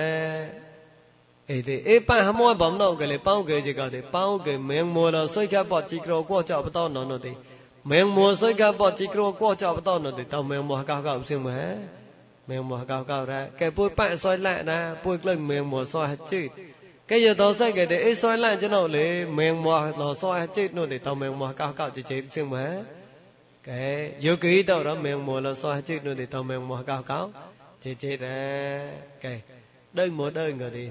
hàm môi bấm nọ cái lấy bao cái gì cái thì bao cái miệng mùa la soi cả bọt chỉ cầu qua chợ bắt nó nó miệng soi cả bọt chỉ cầu qua chợ bắt nó thì tao miệng mùa cao cao xem mà miệng mùa cao cao ra. Cái bụi bạ soi lại na, buộc lên miệng mùa soi hết chứ cái giờ tao sẽ cái để ấy soi lại cho nó lấy miệng mùa nó soi hết chứ nó thì tao miệng mùa cao cao chỉ chỉ xem mà cái vô kỹ đâu đó miệng mùa là soi hết chứ nó thì tao miệng mùa cao cao chỉ chỉ ra. Cái đơn một đơn rồi đi.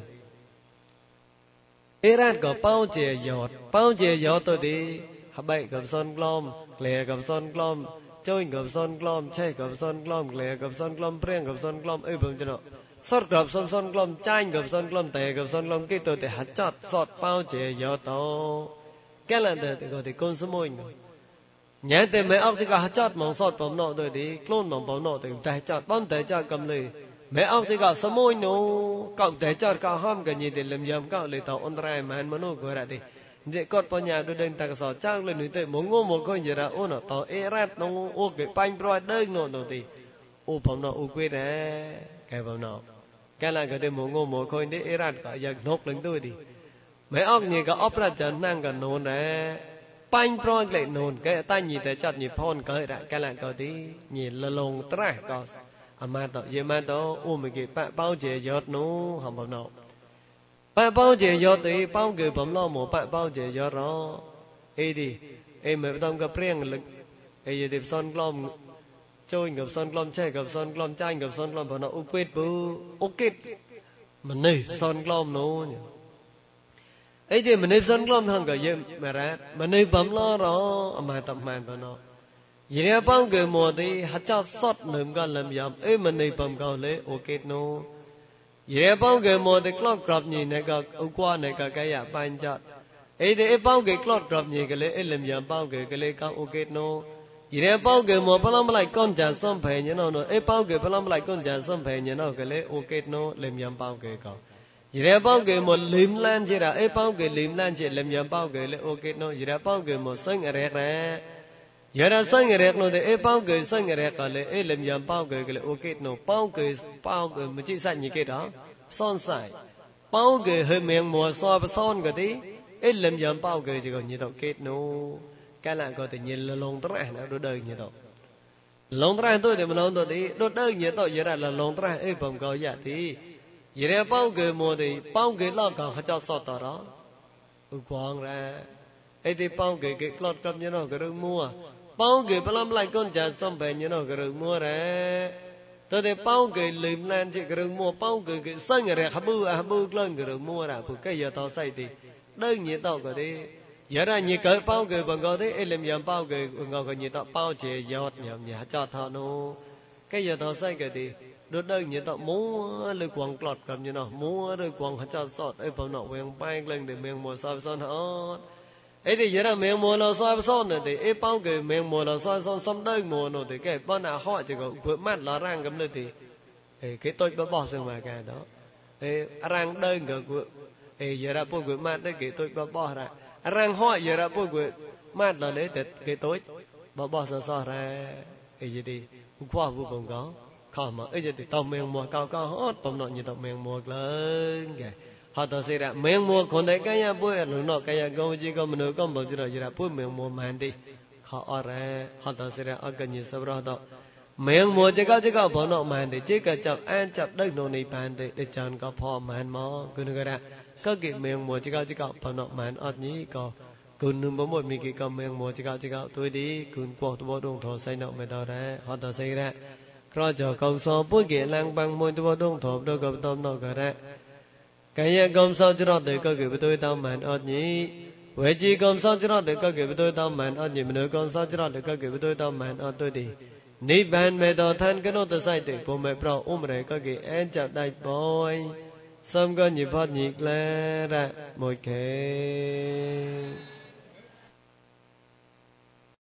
Iran có bao chè giọt, bao chè giọt tôi đi. Hấp bậy gặp son glom lè gặp son glom chơi gặp son glom chơi gặp son glom lè gặp son glom prieng gặp son glom ơi bông cho nó. Sót gặp son son glom chai gặp son glom tè gặp son glom, cái tôi thì hạt chót, sót bao chè giọt to. Cái lần đó thì có thể con số môi nhớ thì mấy ông chỉ có hạt chót mong sót bấm nọ tôi thì clone mong bấm nọ thì tè chót bấm tè chót cầm lì. mấy ông chỉ có số môi nó cậu tè chót cậu ham cái gì thì làm giam cậu lì tàu on rai mà anh mà nó gọi ra đi je kot ponya do den tak so chang le nu te mo ngo mo ko je ra o no to e rat no o ke pain pro de no no ti o pom no o kwe de ke pom no cái là cái mo ngo mo ko de e rat ka ya nok leng tu ti mấy ông nhị cái ốp ra chân năng cái nôn đấy bánh pro lại nôn cái ta nhị tới chặt nhị phone cái đã cái là cái tí nhị lơ lông tra có à mà tổ gì mà tổ u mình cái bao chế giọt nó không bao nào ပတ်ပေါင်းကျေရောတေပေါင်းကေဘမလောမောပတ်ပေါင်းကျေရောရော អេទីអេមេតំកព្រៀងលឹកអេយទីផ្សនក្លំជួយកផ្សនក្លំឆែកផ្សនក្លំចាញ់កផ្សនក្លំបណឧបេតពូអូកេតម្នេះផ្សនក្លំនោះអីទីម្នេះផ្សនក្លំថងកយេមរ៉ាម្នេះបំឡរអមតមានបណោ ยิเรปังเกโมติหัจจสดนึมกะลัมยามเอ้มะเนปัมกาวเลโอเคโนยิเรปังเกโมติกลอดกรับญีเนกะอุกวะเนกะกะยะปัญจะเอเดเอปังเกกลอดกรับญีกะเลเอลัมยามปังเกกะเลกะโอเคโนยิเรปังเกโมปะลัมไลก่อนจันสัมเพญะโนเอปังเกปะลัมไลก่อนจันสัมเพญะโนกะเลโอเคโนลัมยามปังเกกะရရပောက်ကေမလိမ်လန်းချေတာအေပောက်ကေလိမ်လန်းချေလမြန်ပောက်ကေလေโอเคနော်ရရပောက်ကေမစိုင်းရရဲ yara sangrek no de e pau ke sangrek ka le e lem yan pau ke le okit no pau ke pau ke mi chi sa ni ke da, son sai. Pau ke he meng mo so pa son ke ti e lem yan pau ke ji ko ni to ket no. Cái là có thể nhìn là lòng tất nó đôi đời như đó lòng tất tôi thì mình lòng tôi thì đôi đời như đó vậy là lòng tất ấy bằng cầu giả thì vậy bao người mua thì bao người lo cầu họ cho sọt đó quăng ra. Ấy thì bao người cái lót cầm như nó cái đó mua. Pau ke pelam lai kon ja sampai nyono gerung mua re. Tode pau ke lim lan che gerung mua pau ke ke sang re habu a habu klon gerung mua ra pu ke ya to sai ti. Đơn nyi to ko ti. Giờ ra nyi cỡ pau ke bằng ko ti elim yam pau ke ngọ ko nyi to pau che yot nyam nya cho tho no. Ke ya to sai ke ti. ដូចដឹងញាតមួលើគួងក្លត់ក្រុមញាណោះមួឬគួងចោតសតអីបំណក់វៀងប៉ែងលេងតែមៀងមួសោសនអត់ Edi yara me mo lo so so ne de e pong ge me mo lo so so som dai mo no de ke ba na ho che go bu mat la rang gam le thì e cái tôi ba bỏ sang mà cả đó e rang dai ge gu e yara po gu mat de ke tôi ba bỏ ra rang ho yara po gu mat la le de ke tôi ba bỏ so so ra e gì đi u kwa bu bong go ខំមកអីទៅតោមៀងមកកោកោអត់បំណត់ញីតោមៀងមកលើកែ ဟောတစေရမင်းမောခွန်တဲ့ကံရပွဲလုံတော့ကံရကောင်းကြီးကောင်းမနောကောင်းပေါ်ကြတော့ရပွဲမင်းမောမန်တိခေါ်အရဲဟောတစေရအကညေစဘရတော့မင်းမောကြကကြကဘောနောမန်တိကြကကြောက်အန်ကြောက်ဒိတ်နုံနေပန်တိတချန်ကဖောမန်မောကုနကရကကေမင်းမောကြကကြကဘောနောမန်အတ်ကြီးကောគុណនឹងបំមិគិកមងមចកចកទុយទីគុណពោះតបដងធសៃណោមេតរៈហតសៃរៈក្រចកោសពុគិលំបងមួយតបដងធបដកបតំណករៈ កាយកុំសោចរត់ទៅក៏គឺបទុយតាមមិនអត់ញីវេជីកុំសោចរត់ទៅក៏គឺបទុយតាមមិនអត់ញីមនុស្សកុំសោចរត់ទៅក៏គឺបទុយតាមមិនអត់ទុយទីនិបាន មេតឋានកណុតសៃទៅពុំមេប្រអ៊ុំរេក៏គឺអែនចាប់ដៃបយសំកញិផតញិក្លារមួយខេ